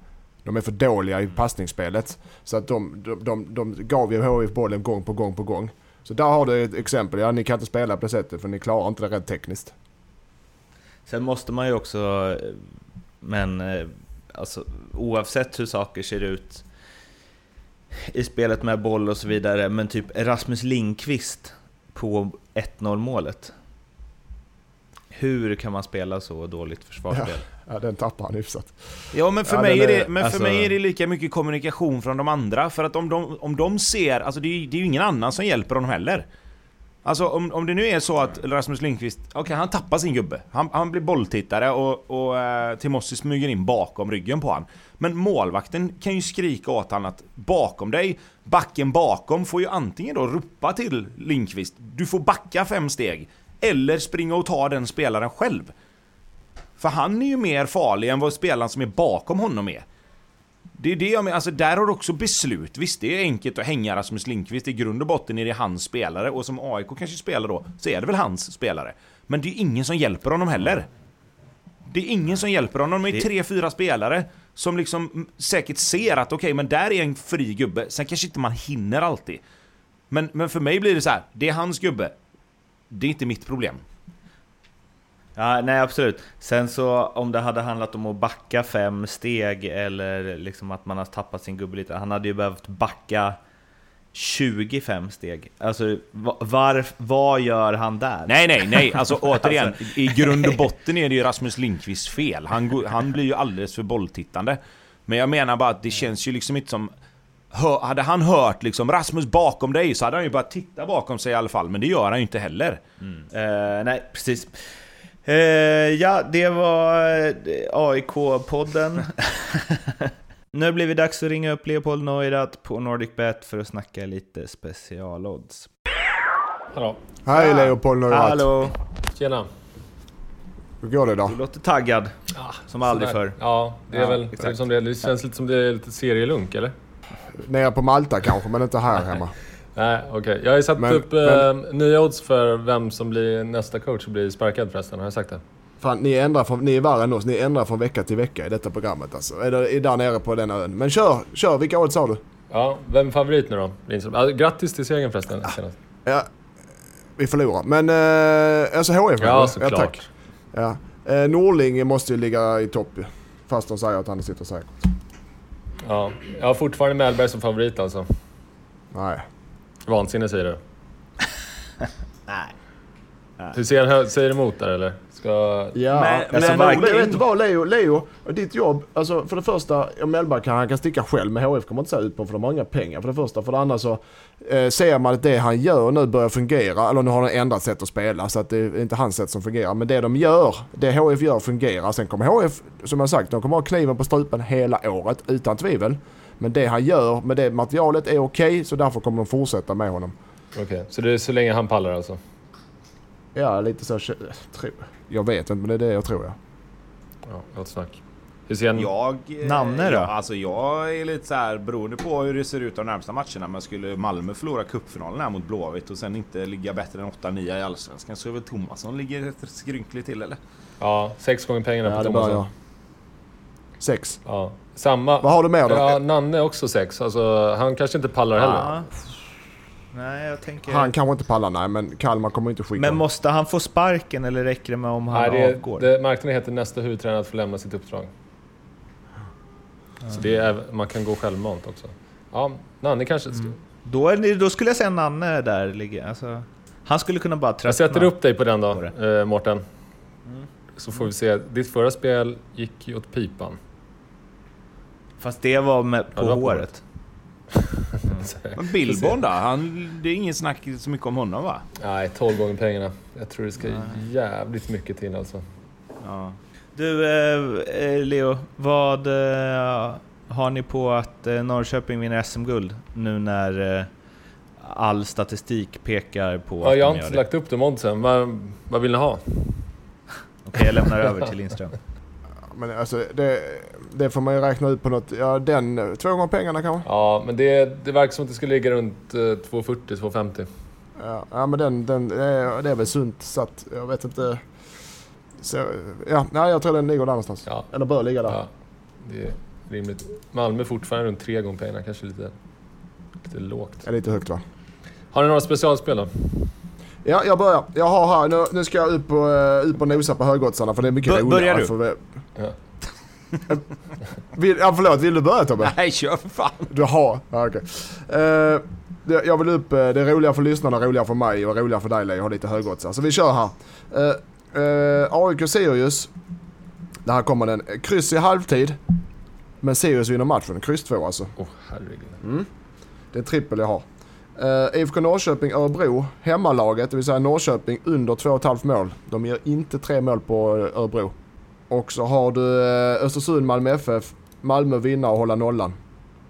De är för dåliga i passningsspelet. Så att de, de, de, de gav ju HIF bollen gång på gång på gång. Så där har du ett exempel. Ja, ni kan inte spela på det sättet för ni klarar inte det rätt tekniskt. Sen måste man ju också, men eh, alltså, oavsett hur saker ser ut i spelet med boll och så vidare, men typ Rasmus Linkvist på 1-0 målet. Hur kan man spela så dåligt försvarsspel? Ja, ja den tappar han hyfsat. Ja men för, ja, mig, är det, men alltså... för mig är det lika mycket kommunikation från de andra. För att om de, om de ser, alltså det är, det är ju ingen annan som hjälper honom heller. Alltså om, om det nu är så att Rasmus Lindqvist, okej okay, han tappar sin gubbe. Han, han blir bolltittare och, och uh, Timossi smyger in bakom ryggen på han. Men målvakten kan ju skrika åt han att bakom dig, backen bakom får ju antingen då ropa till Lindqvist, du får backa fem steg. Eller springa och ta den spelaren själv. För han är ju mer farlig än vad spelaren som är bakom honom är. Det är det jag menar, alltså där har du också beslut. Visst, det är enkelt att hänga Rasmus Lindqvist. I grund och botten är det hans spelare och som AIK kanske spelar då, så är det väl hans spelare. Men det är ingen som hjälper honom heller. Det är ingen som hjälper honom. De är tre, fyra spelare som liksom säkert ser att okej, okay, men där är en fri gubbe. Sen kanske inte man hinner alltid. Men, men för mig blir det så här, det är hans gubbe. Det är inte mitt problem. Ja, nej absolut. Sen så om det hade handlat om att backa fem steg eller liksom att man har tappat sin gubbe lite. Han hade ju behövt backa 25 steg. Alltså var, vad gör han där? Nej, nej, nej. Alltså återigen, alltså. i grund och botten är det ju Rasmus Lindqvists fel. Han, han blir ju alldeles för bolltittande. Men jag menar bara att det känns ju liksom inte som... Hör, hade han hört liksom Rasmus bakom dig så hade han ju bara titta bakom sig i alla fall. Men det gör han ju inte heller. Mm. Uh, nej, precis. Uh, ja, det var eh, AIK-podden. nu blir det dags att ringa upp Leopold Neurath på NordicBet för att snacka lite specialodds. Hallå. Hej Leopold Neurath. Hallå. Tjena. Hur går det då? Du låter taggad. Ja, som aldrig förr. Ja, det är ja, väl exakt. som det, det känns lite som det är lite serielunk eller? Nere på Malta kanske, men inte här hemma. Nej, okej. Okay. Jag har ju satt men, upp men... Eh, nya odds för vem som blir nästa coach och blir sparkad förresten. Har jag sagt det? Fan, ni, ändrar från, ni är värre än oss. Ni ändrar från vecka till vecka i detta programmet alltså. Eller är där nere på den ön. Men kör, kör. Vilka odds har du? Ja, vem är favorit nu då? Lindström. grattis till segern förresten. Ja. ja, vi förlorar. Men eh, alltså HF Ja, såklart. Ja, tack. Ja. Eh, Norling måste ju ligga i topp Fast de säger att han sitter säkert. Ja, jag har fortfarande Mellberg som favorit alltså. Nej. Vansinne säger du? Nej. Du ser, säger emot där eller? Ska... Ja, men, alltså, men, men, vet du vad Leo, Leo, ditt jobb, alltså för det första, om Mellberg kan, han kan sticka själv, men HF kommer inte säga ut på för de har inga pengar för det första. För det andra så eh, ser man att det han gör nu börjar fungera, eller nu har han ändrat sätt att spela så att det är inte hans sätt som fungerar. Men det de gör, det HF gör fungerar. Sen kommer HF, som jag sagt, de kommer ha kniven på strupen hela året utan tvivel. Men det han gör med det materialet är okej, okay, så därför kommer de fortsätta med honom. Okej, okay. så det är så länge han pallar alltså? Ja, lite så. Jag vet inte, men det är det jag tror ja. Ja, gott snack. Hur ser en... Jag... Namne då? Ja, alltså jag är lite så här beroende på hur det ser ut de närmsta matcherna. Men skulle Malmö förlora cupfinalen här mot Blåvitt och sen inte ligga bättre än 8-9 i Allsvenskan så är väl Tomasson ligger rätt skrynkligt till eller? Ja, sex gånger pengarna ja, på Tomasson. Ja. Sex? Ja. Samma. Vad har du mer då? Ja, Nanne också sex. Alltså, han kanske inte pallar heller. Nej, jag tänker... Han kanske inte pallar, nej, men Kalmar kommer inte skicka Men måste han få sparken eller räcker det med om han nej, det, avgår? Det, marknaden heter nästa huvudtränare att få lämna sitt uppdrag. Mm. Så det är, man kan gå självmant också. Ja, Nanne kanske... Mm. Då, är, då skulle jag säga Nanne där ligger. Alltså, han skulle kunna bara tröttna. Jag sätter upp dig på den då, eh, Mårten. Mm. Så får vi se. Ditt förra spel gick ju åt pipan. Fast det var med, på ja, håret. Men Billborn då? Han, det är ingen snack så mycket om honom va? Nej, 12 gånger pengarna. Jag tror det ska Nej. jävligt mycket till alltså. Ja. Du eh, eh Leo, vad eh, har ni på att eh, Norrköping vinner SM-guld nu när eh, all statistik pekar på ja, att Jag har inte lagt upp de oddsen. Vad, vad vill ni ha? Okej, okay, jag lämnar över till Lindström. men alltså det, det får man ju räkna ut på något. Ja, den, två gånger pengarna kanske? Ja, men det, det verkar som att det skulle ligga runt 240-250. Ja, ja, men den, den, det är väl sunt satt. Jag vet inte. Så, ja, nej, jag tror den ligger där någonstans. Ja. Eller bör ligga där. Ja, det är rimligt. Malmö fortfarande runt tre gånger pengarna, kanske lite, lite lågt. Är lite högt va? Har ni några specialspel då? Ja, jag börjar. Jag har här, nu, nu ska jag upp och, uh, upp och nosa på högoddsarna för det är mycket roligare. Börjar du? För, ja. vill, ja, förlåt, vill du börja Tobbe? Nej, kör för fan. Du har? Ja, okej. Okay. Uh, eh, jag vill upp, uh, det är roligare för lyssnarna, roligare för mig och roligare för dig Leo, har lite högoddsar. Så vi kör här. Uh, uh, AIK Sirius. Det här kommer den. Kryss i halvtid. Men Sirius vinner matchen. Kryss 2 alltså. Åh oh, herregud. Mm. Det är trippel jag har. Uh, IFK Norrköping Örebro, hemmalaget, det vill säga Norrköping under 2,5 mål. De ger inte tre mål på eh, Örebro. Och så har du uh, Östersund Malmö FF, Malmö vinna och hålla nollan.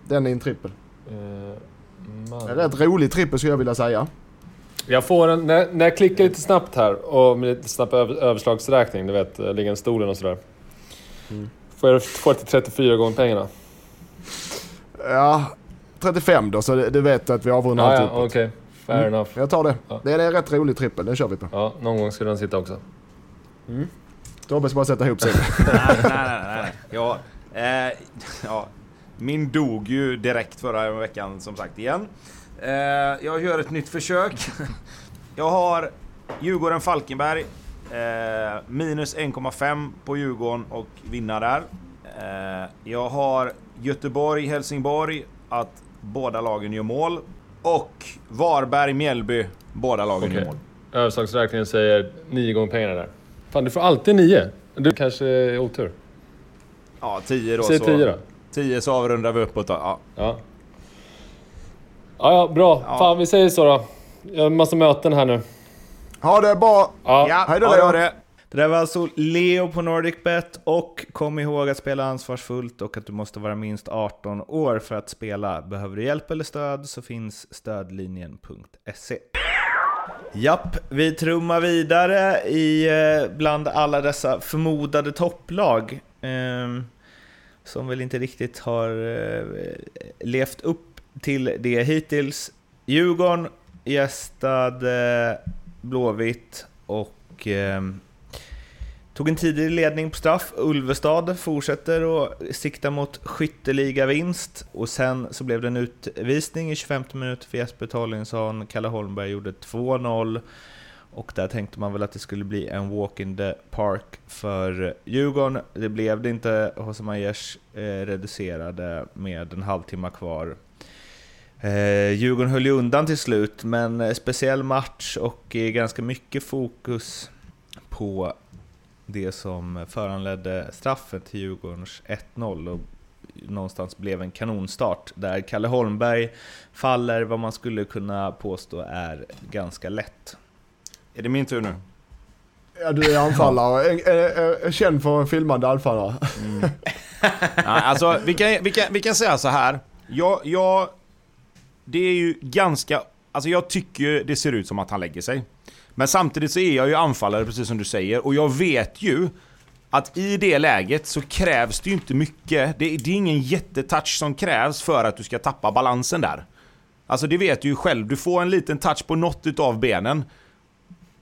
Den är en trippel. Uh, en rätt rolig trippel skulle jag vilja säga. Jag får en, när, när jag klickar lite snabbt här och med lite snabb överslagsräkning, du vet, liggande stolen och sådär. Mm. Får jag få till 34 gånger pengarna? Ja, 35 då, så du vet att vi avrundar ah, allt ja, Okej, okay. fair mm. enough. Jag tar det. Ja. Det är en rätt rolig trippel, den kör vi på. Ja, någon gång ska den sitta också. Mm. Tobbe ska bara sätta ihop sig. nej, nej, nej, nej. Ja, eh, ja, min dog ju direkt förra veckan som sagt igen. Eh, jag gör ett nytt försök. jag har Djurgården-Falkenberg. Eh, minus 1,5 på Djurgården och vinna där. Eh, jag har Göteborg-Helsingborg att båda lagen gör mål. Och Varberg-Mjällby, båda lagen okay. gör mål. Överslagsräkningen säger nio gånger pengarna där. Fan, du får alltid nio. Du kanske är otur. Ja, tio då. Säg tio då. Tio så avrundar vi uppåt då. Ja. Ja, ja, ja bra. Ja. Fan, vi säger så då. Jag har en massa möten här nu. Ha det bra! Ja, ja hej då! Ja, det. Det där var alltså Leo på NordicBet och kom ihåg att spela ansvarsfullt och att du måste vara minst 18 år för att spela. Behöver du hjälp eller stöd så finns stödlinjen.se. Japp, vi trummar vidare i eh, bland alla dessa förmodade topplag eh, som väl inte riktigt har eh, levt upp till det hittills. Djurgården gästade Blåvitt och eh, Tog en tidig ledning på straff. Ulvestad fortsätter och sikta mot skytteliga-vinst. Och sen så blev det en utvisning i 25 minuter för Jesper Tollinsson. Kalle Holmberg gjorde 2-0. Och där tänkte man väl att det skulle bli en walk in the park för Djurgården. Det blev det inte. Jose Majers eh, reducerade med en halvtimme kvar. Eh, Djurgården höll ju undan till slut, men eh, speciell match och eh, ganska mycket fokus på det som föranledde straffet till Djurgårdens 1-0 och någonstans blev en kanonstart där Kalle Holmberg faller vad man skulle kunna påstå är ganska lätt. Är det min tur nu? Ja, du är anfallare. Känd för filmande anfallare. Mm. ja, alltså, vi kan, vi, kan, vi kan säga så här. Jag, jag, det är ju ganska... Alltså jag tycker det ser ut som att han lägger sig. Men samtidigt så är jag ju anfallare precis som du säger och jag vet ju att i det läget så krävs det ju inte mycket. Det, det är ingen jättetouch som krävs för att du ska tappa balansen där. Alltså det vet du ju själv, du får en liten touch på något utav benen.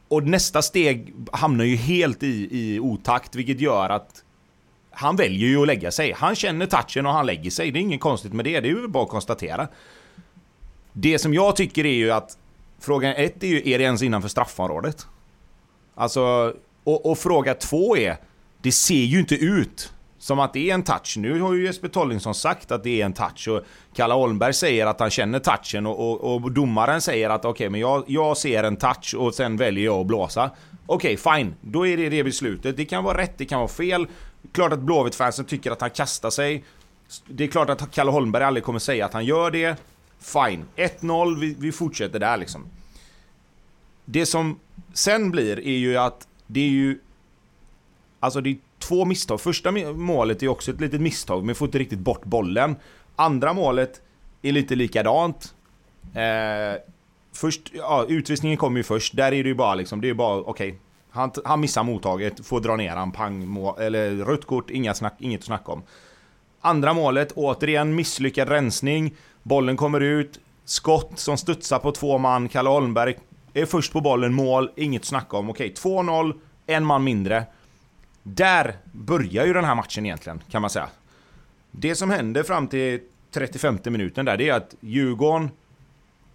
Och nästa steg hamnar ju helt i, i otakt vilket gör att han väljer ju att lägga sig. Han känner touchen och han lägger sig. Det är inget konstigt med det, det är ju bara att konstatera. Det som jag tycker är ju att Fråga ett är ju, är det ens innanför straffområdet? Alltså, och, och, fråga två är, det ser ju inte ut som att det är en touch. Nu har ju Jesper Tollingsson sagt att det är en touch och Kalle Holmberg säger att han känner touchen och, och, och domaren säger att okej, okay, men jag, jag ser en touch och sen väljer jag att blåsa. Okej, okay, fine. Då är det det beslutet. Det kan vara rätt, det kan vara fel. Klart att Blåvitt-fansen tycker att han kastar sig. Det är klart att Kalle Holmberg aldrig kommer säga att han gör det. Fine. 1-0, vi, vi fortsätter där liksom. Det som sen blir är ju att det är ju... Alltså det är två misstag. Första målet är också ett litet misstag, men får inte riktigt bort bollen. Andra målet är lite likadant. Eh, först, ja, utvisningen kommer ju först. Där är det ju bara liksom, det är bara okej. Okay, Han, han missar mottaget, får dra ner han, pang, må, eller rött kort, inga snack, inget att snacka om. Andra målet, återigen misslyckad rensning. Bollen kommer ut, skott som studsar på två man. Kalle Holmberg är först på bollen, mål, inget att snacka om. Okej, 2-0, en man mindre. Där börjar ju den här matchen egentligen, kan man säga. Det som händer fram till 35 minuten där, det är att Djurgården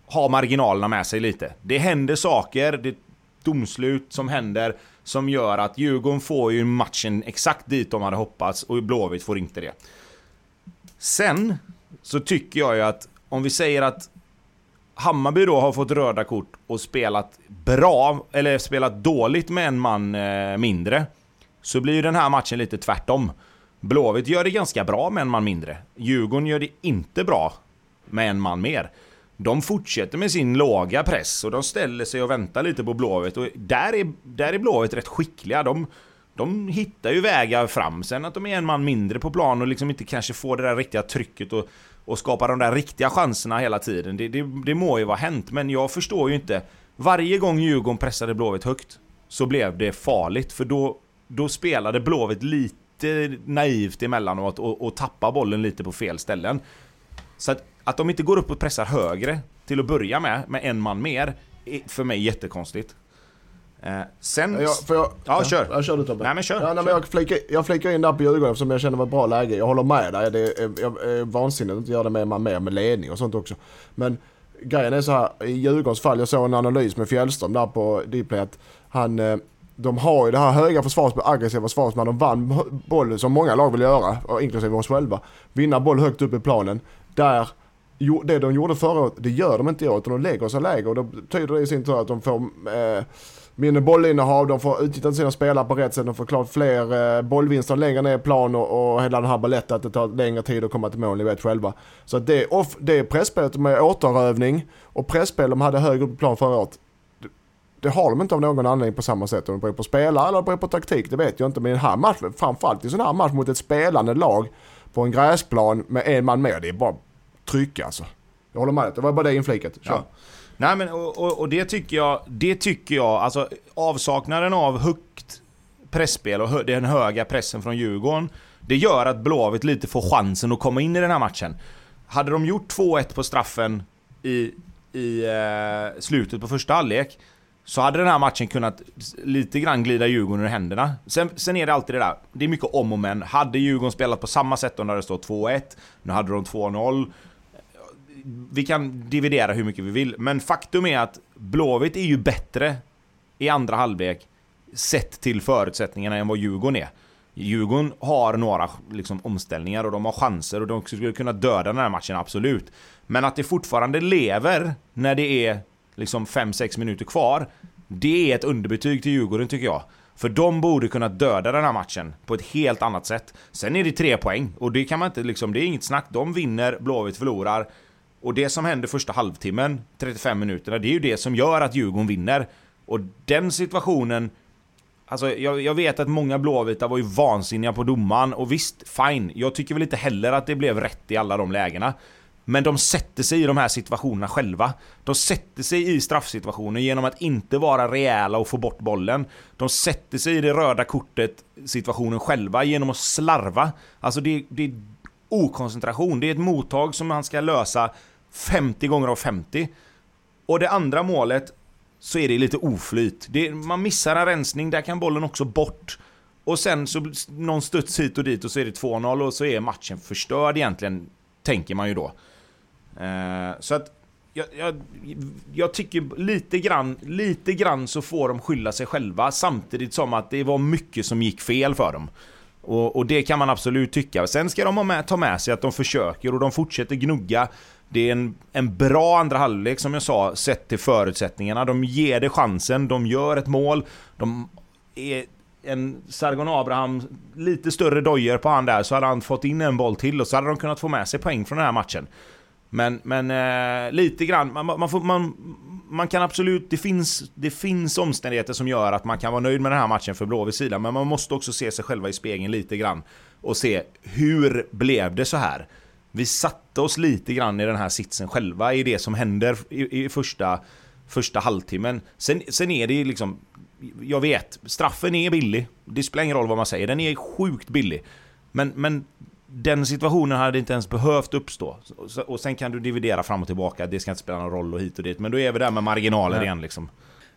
har marginalerna med sig lite. Det händer saker, det är domslut som händer som gör att Djurgården får ju matchen exakt dit de hade hoppats och Blåvitt får inte det. Sen så tycker jag ju att om vi säger att Hammarby då har fått röda kort och spelat bra, eller spelat dåligt med en man eh, mindre. Så blir ju den här matchen lite tvärtom. Blåvitt gör det ganska bra med en man mindre. Djurgården gör det inte bra med en man mer. De fortsätter med sin låga press och de ställer sig och väntar lite på Blåvitt. Och där är, där är Blåvitt rätt skickliga. De, de hittar ju vägar fram. Sen att de är en man mindre på plan och liksom inte kanske får det där riktiga trycket och, och skapar de där riktiga chanserna hela tiden. Det, det, det må ju vara hänt, men jag förstår ju inte. Varje gång Djurgården pressade Blåvitt högt så blev det farligt, för då, då spelade Blåvitt lite naivt emellanåt och, och tappade bollen lite på fel ställen. Så att, att de inte går upp och pressar högre till att börja med, med en man mer, är för mig jättekonstigt. Eh, sen... Ja, för jag, ja, ja, kör. Ja, kör du Tobbe. Nej men kör. Ja, nej, men jag, flikar, jag flikar in där på Djurgården eftersom jag känner det var ett bra läge. Jag håller med dig. Det är, jag, är vansinnigt att inte göra det med man mer med ledning och sånt också. Men grejen är så här, i Djurgårdens fall, jag såg en analys med Fjällström där på Dplay att han eh, de har ju det här höga försvarsspel, aggressiva försvarsspel. De vann bollen som många lag vill göra, inklusive oss själva. Vinna boll högt upp i planen. Där, det de gjorde förra året, det gör de inte i år. Utan de lägger sig lägre och då betyder det i sin tur att de får eh, mindre bollinnehav, de får utnyttja sina spelare på rätt sätt, de får klart fler eh, bollvinster längre ner i plan och, och hela den här baletten att det tar längre tid att komma till mål, ni vet själva. Så att det, off, det är pressspelet med återövning och presspel de hade högre upp i plan förra året. Det, det har de inte av någon anledning på samma sätt. Om det beror på spelare eller beror på taktik, det vet jag inte. Men i den här matchen, framförallt i en sån här match mot ett spelande lag på en gräsplan med en man mer, det är bara tryck alltså. Jag håller med, det var bara det infliket. Kör. Ja. Nej men och, och, och, det tycker jag, det tycker jag, alltså avsaknaden av högt pressspel och den höga pressen från Djurgården, det gör att Blåvitt lite får chansen att komma in i den här matchen. Hade de gjort 2-1 på straffen i, i eh, slutet på första halvlek, så hade den här matchen kunnat lite grann glida Djurgården ur händerna. Sen, sen är det alltid det där, det är mycket om och men. Hade Djurgården spelat på samma sätt om det hade stått 2-1, nu hade de 2-0 vi kan dividera hur mycket vi vill, men faktum är att Blåvitt är ju bättre i andra halvlek sett till förutsättningarna än vad Djurgården är. Djurgården har några liksom, omställningar och de har chanser och de skulle kunna döda den här matchen, absolut. Men att det fortfarande lever när det är liksom 5-6 minuter kvar, det är ett underbetyg till Djurgården tycker jag. För de borde kunna döda den här matchen på ett helt annat sätt. Sen är det tre poäng och det kan man inte liksom, det är inget snack. De vinner, Blåvitt förlorar. Och det som händer första halvtimmen, 35 minuterna, det är ju det som gör att Djurgården vinner. Och den situationen... Alltså jag, jag vet att många blåvita var ju vansinniga på domaren och visst, fine. Jag tycker väl inte heller att det blev rätt i alla de lägena. Men de sätter sig i de här situationerna själva. De sätter sig i straffsituationen genom att inte vara rejäla och få bort bollen. De sätter sig i det röda kortet situationen själva genom att slarva. Alltså det, det är okoncentration. Det är ett mottag som man ska lösa 50 gånger av 50. Och det andra målet så är det lite oflyt. Det, man missar en rensning, där kan bollen också bort. Och sen så någon studs hit och dit och så är det 2-0 och så är matchen förstörd egentligen, tänker man ju då. Eh, så att jag, jag, jag, tycker lite grann, lite grann så får de skylla sig själva samtidigt som att det var mycket som gick fel för dem. Och, och det kan man absolut tycka. Sen ska de ha med, ta med sig att de försöker och de fortsätter gnugga. Det är en, en bra andra halvlek som jag sa, sett till förutsättningarna. De ger det chansen, de gör ett mål. De är en Sargon Abraham, lite större dojer på han där, så hade han fått in en boll till och så hade de kunnat få med sig poäng från den här matchen. Men, men eh, lite grann, man, man, får, man, man kan absolut, det finns, det finns omständigheter som gör att man kan vara nöjd med den här matchen för Blåvitts sida, men man måste också se sig själva i spegeln lite grann och se hur blev det så här? Vi satte oss lite grann i den här sitsen själva i det som händer i, i första, första halvtimmen. Sen, sen är det ju liksom jag vet, straffen är billig. Det spelar ingen roll vad man säger, den är sjukt billig. Men, men den situationen hade inte ens behövt uppstå. Och sen kan du dividera fram och tillbaka, det ska inte spela någon roll och hit och dit. Men då är vi där med marginaler ja. igen liksom.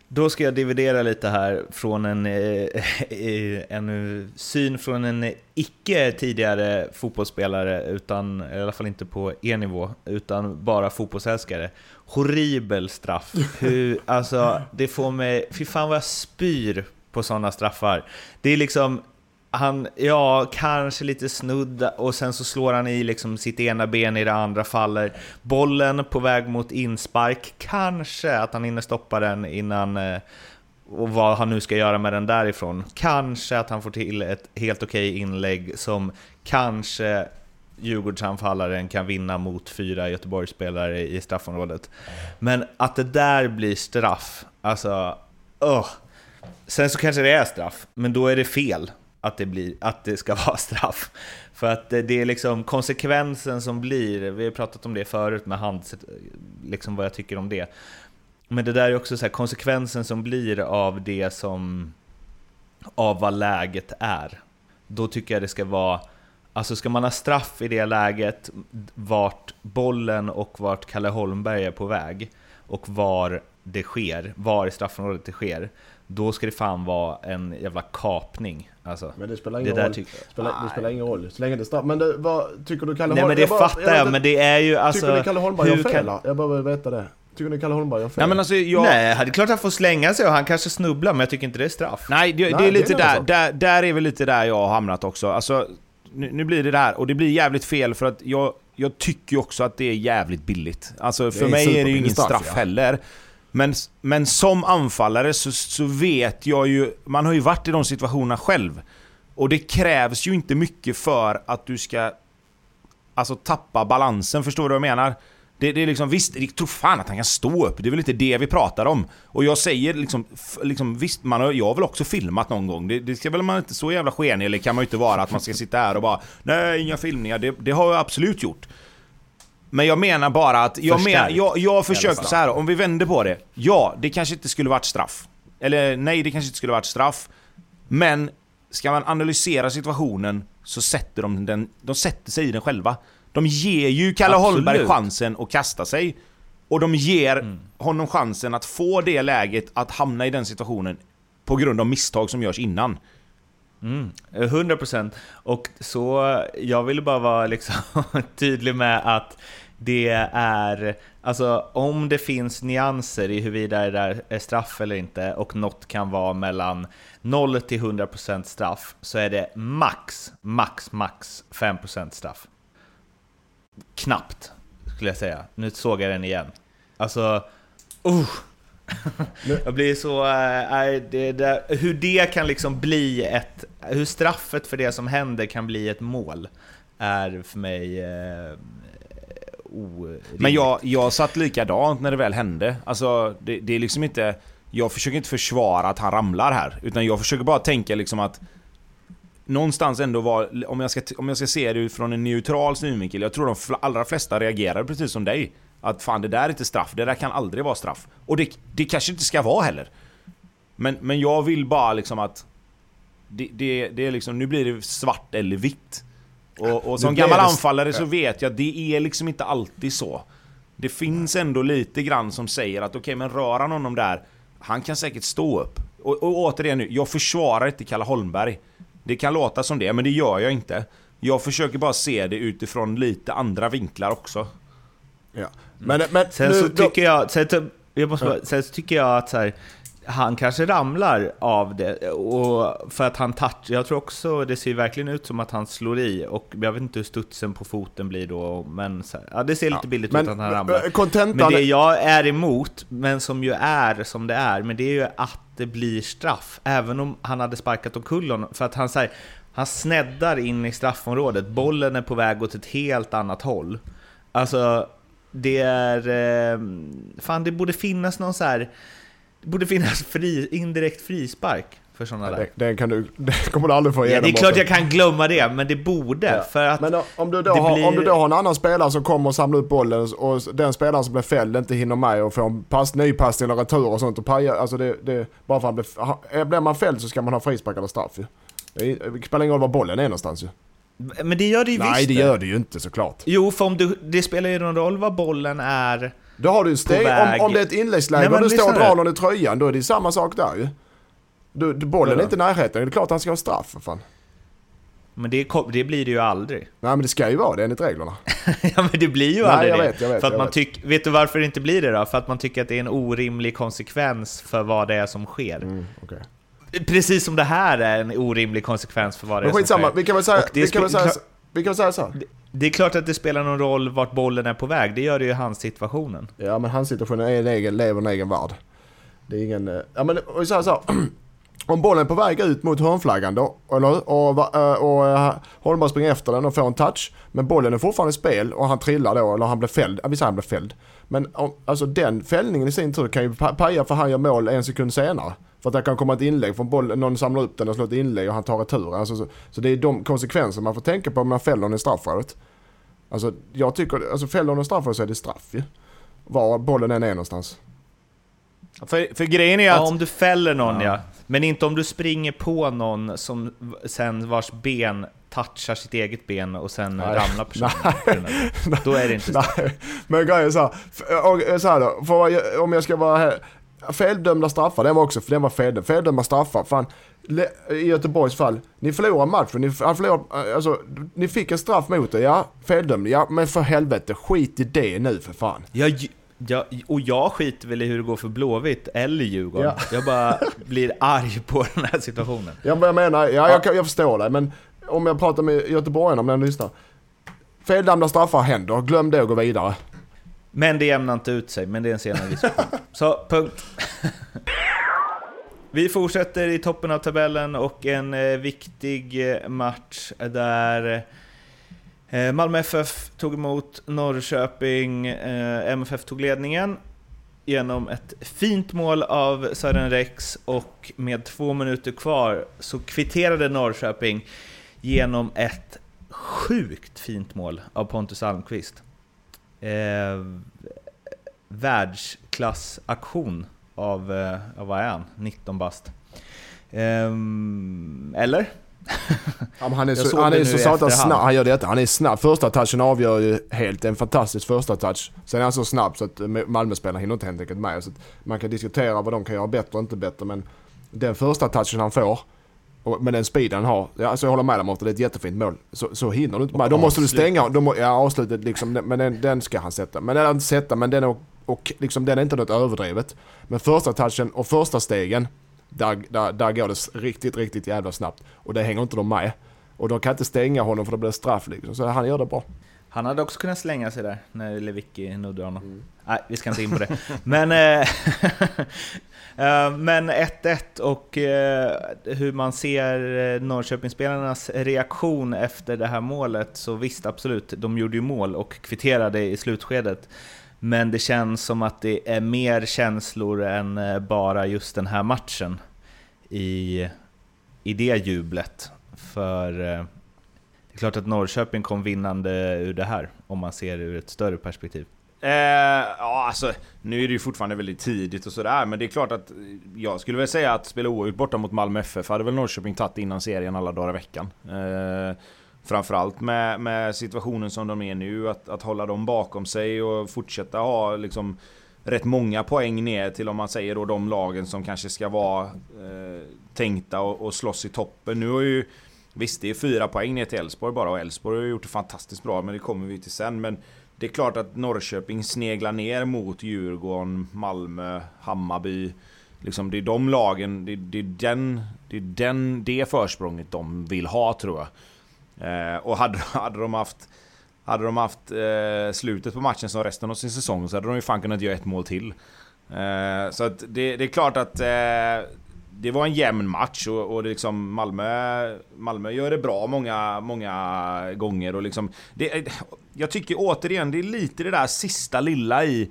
Då ska jag dividera lite här från en, eh, en syn från en icke tidigare fotbollsspelare, utan, i alla fall inte på E-nivå, utan bara fotbollsälskare. Horribel straff. Hur, alltså, det får mig... Fy fan vad jag spyr på sådana straffar. Det är liksom han, ja, kanske lite snudd och sen så slår han i liksom sitt ena ben i det andra faller. Bollen på väg mot inspark, kanske att han hinner stoppa den innan eh, och vad han nu ska göra med den därifrån. Kanske att han får till ett helt okej okay inlägg som kanske Djurgårdsanfallaren kan vinna mot fyra Göteborgsspelare i straffområdet. Men att det där blir straff, alltså... Oh. Sen så kanske det är straff, men då är det fel att det, blir, att det ska vara straff. För att det är liksom konsekvensen som blir, vi har pratat om det förut med hand, liksom vad jag tycker om det. Men det där är också så här, konsekvensen som blir av det som, av vad läget är. Då tycker jag det ska vara, alltså ska man ha straff i det läget, vart bollen och vart Kalle Holmberg är på väg och var det sker, var i straffområdet det sker, då ska det fan vara en jävla kapning. Alltså, men det spelar ingen, det roll. Spelar, det spelar ingen roll. Så länge det straff. Men det, vad tycker du Kalle Holmberg... Nej men det jag fattar jag, jag, men det är ju alltså... Tycker du Kalle Holmberg gör fel? Kan... Jag behöver veta det. Tycker ni Kalle Holmberg gör fel? Nej, men alltså, jag... Nej, det är klart han får slänga sig och han kanske snubblar, men jag tycker inte det är straff. Nej, det, Nej, det är lite det är där, där, där är väl lite där jag har hamnat också. Alltså, nu, nu blir det där, och det blir jävligt fel för att jag, jag tycker också att det är jävligt billigt. Alltså för mig är det ju ingen straff ja. heller. Men, men som anfallare så, så vet jag ju, man har ju varit i de situationerna själv. Och det krävs ju inte mycket för att du ska alltså tappa balansen, förstår du vad jag menar? Det, det är liksom, visst, jag tror fan att han kan stå upp, det är väl inte det vi pratar om. Och jag säger liksom, liksom visst, man har, jag har väl också filmat någon gång. Det, det ska väl man inte så jävla skenig, eller kan man ju inte vara att man ska sitta här och bara Nej, inga filmningar. Det, det har jag absolut gjort. Men jag menar bara att, jag, men, jag, jag försöker så här om vi vänder på det. Ja, det kanske inte skulle varit straff. Eller nej, det kanske inte skulle varit straff. Men ska man analysera situationen så sätter de den, de sätter sig i den själva. De ger ju Kalle Absolut. Holmberg chansen att kasta sig. Och de ger mm. honom chansen att få det läget att hamna i den situationen på grund av misstag som görs innan. Mm, 100% och så, jag ville bara vara liksom tydlig med att det är, alltså om det finns nyanser i huruvida det där är straff eller inte och något kan vara mellan 0 till 100% straff så är det max, max, max 5% straff. Knappt, skulle jag säga. Nu såg jag den igen. Alltså, uh, jag blir så... Äh, det, det, hur det kan liksom bli ett... Hur straffet för det som händer kan bli ett mål är för mig äh, orimligt. Men jag, jag satt likadant när det väl hände. Alltså, det, det är liksom inte... Jag försöker inte försvara att han ramlar här. Utan jag försöker bara tänka liksom att... Någonstans ändå var, om jag ska, om jag ska se det från en neutral synvinkel, jag tror de allra flesta reagerar precis som dig. Att fan det där är inte straff, det där kan aldrig vara straff. Och det, det kanske inte ska vara heller. Men, men jag vill bara liksom att... Det, det, det är liksom, nu blir det svart eller vitt. Och, och som gammal anfallare så vet jag att det är liksom inte alltid så. Det finns ändå lite grann som säger att okej okay, men rör han honom där, han kan säkert stå upp. Och, och återigen nu, jag försvarar inte Kalle Holmberg. Det kan låta som det, men det gör jag inte. Jag försöker bara se det utifrån lite andra vinklar också. Ja. Men, men sen nu, så tycker jag, sen, jag måste bara, sen så tycker jag att så här, han kanske ramlar av det, och för att han touch, jag tror också det ser verkligen ut som att han slår i, och jag vet inte hur studsen på foten blir då, men så ja, det ser lite ja, billigt men, ut att han ramlar. Men det jag är emot, men som ju är som det är, men det är ju att det blir straff, även om han hade sparkat omkull honom, för att han säger han sneddar in i straffområdet, bollen är på väg åt ett helt annat håll. Alltså, det är... Eh, fan, det borde finnas någon så här... Det borde finnas fri, indirekt frispark för sådana där. Det, det, kan du, det kommer du aldrig få igenom. Ja, det är klart jag kan glömma det, men det borde. Ja. För att men om du, då har, blir... om du då har en annan spelare som kommer och samlar upp bollen och den spelaren som blir fälld inte hinner med och får en pass, nypassning eller retur och sånt och pajar. Alltså det, det, bara för att blir, blir man fälld så ska man ha frispark eller straff ju. Det spelar ingen roll var bollen är någonstans ju. Men det gör det ju Nej, visst. Nej, det gör det ju inte såklart. Jo, för om du, det spelar ju någon roll var bollen är Då har du en steg, om, om det är ett inläggsläge och du står och drar någon i tröjan, då är det samma sak där ju. Du, du, bollen är inte i närheten, det är klart att han ska ha straff för fan. Men det, det, blir det ju aldrig. Nej men det ska ju vara det enligt reglerna. ja men det blir ju Nej, aldrig jag vet, jag vet, för att man tyck, vet du varför det inte blir det då? För att man tycker att det är en orimlig konsekvens för vad det är som sker. Mm, okay. Precis som det här är en orimlig konsekvens för vad det är som sker. Vi kan väl säga, vi kan väl säga, vi kan väl säga så. Det, det är klart att det spelar någon roll vart bollen är på väg, det gör det ju i hans situationen. Ja men hans situation är en egen, lever en egen värld. Det är ingen... Eh, ja men vi säger så Om bollen är på väg ut mot hörnflaggan då, eller, och, eh, och, och Holmberg springer efter den och får en touch, men bollen är fortfarande i spel och han trillar då, eller han blir fälld, vi säger han blir fälld. Men alltså den fällningen i sin tur kan ju paja för han gör mål en sekund senare. För att det kan komma ett inlägg från bollen, någon samlar upp den och slår ett inlägg och han tar retur. Alltså, så, så det är de konsekvenser man får tänka på om man fäller någon i straffområdet. Alltså jag tycker, alltså fäller i straffområdet så är det straff ju. Var bollen än är någonstans. För, för grejen är att... Ja, om du fäller någon ja. ja. Men inte om du springer på någon som sen vars ben touchar sitt eget ben och sen nej, ramlar personen. Nej, då är det inte nej. Men grejen är så här, så här då, för om jag ska vara här, Feldömda straffar, den var också, för den var fel, feldömda straffar. Fan, i Göteborgs fall, ni förlorar matchen, ni, förlorar, alltså, ni fick en straff mot er, ja, feldömd, ja, men för helvete, skit i det nu för fan. Jag, Ja, och jag skiter väl i hur det går för Blåvitt eller Djurgården. Ja. Jag bara blir arg på den här situationen. Ja, jag menar, ja, jag, jag förstår det, men om jag pratar med göteborgarna om den lyssnar. Feldömda straffar händer, glöm det och gå vidare. Men det jämnar inte ut sig, men det är en senare diskussion. Så, punkt. Vi fortsätter i toppen av tabellen och en eh, viktig eh, match där Eh, Malmö FF tog emot Norrköping, MFF tog ledningen genom ett fint mål av Sören Rex och med två minuter kvar så kvitterade Norrköping genom ett sjukt fint mål av Pontus Almqvist. Eh, världsklassaktion av, eh, vad är han? 19 bast. Eh, eller? Ja, han är så, han är så satan snabb. Han gör detta. Han är snabb. Första touchen avgör ju helt. En fantastisk första touch. Sen är han så snabb så att Malmöspelarna hinner inte helt enkelt med. Så man kan diskutera vad de kan göra bättre och inte bättre. Men den första touchen han får och med den speeden han har. Ja, alltså jag håller med dig det är ett jättefint mål. Så, så hinner du inte med. Då måste du stänga. Då må, ja, avslutet liksom. Men den, den ska han sätta. Men den inte sätta. Men den är, och liksom, den är inte något överdrivet. Men första touchen och första stegen. Där, där, där går det riktigt, riktigt jävla snabbt. Och det hänger inte de med. Och de kan inte stänga honom för det blir straff liksom. Så han gör det bra. Han hade också kunnat slänga sig där när Lewicki nuddade honom. Mm. Nej, vi ska inte in på det. Men, eh, Eh, men 1-1 och eh, hur man ser eh, Norrköpingsspelarnas reaktion efter det här målet, så visst absolut, de gjorde ju mål och kvitterade i slutskedet. Men det känns som att det är mer känslor än bara just den här matchen i, i det jublet. För det är klart att Norrköping kom vinnande ur det här, om man ser det ur ett större perspektiv. Eh, ja, alltså, nu är det ju fortfarande väldigt tidigt och sådär, men det är klart att jag skulle väl säga att spela oavgjort borta mot Malmö FF hade väl Norrköping tagit innan serien alla dagar i veckan. Eh, framförallt med, med situationen som de är nu, att, att hålla dem bakom sig och fortsätta ha liksom rätt många poäng ner till om man säger då de lagen som kanske ska vara eh, tänkta och, och slåss i toppen. Nu har ju Visst, det är fyra poäng ner till Elfsborg bara och Elfsborg har gjort det fantastiskt bra, men det kommer vi till sen. Men det är klart att Norrköping sneglar ner mot Djurgården, Malmö, Hammarby. Liksom det är de lagen, det, det är, den, det är den, det försprånget de vill ha tror jag. Eh, och hade, hade de haft, hade de haft eh, slutet på matchen som resten av sin säsong så hade de ju fan kunnat göra ett mål till. Eh, så att det, det, är klart att eh, det var en jämn match och, och det liksom Malmö, Malmö gör det bra många, många gånger. Och liksom, det, jag tycker återigen, det är lite det där sista lilla i,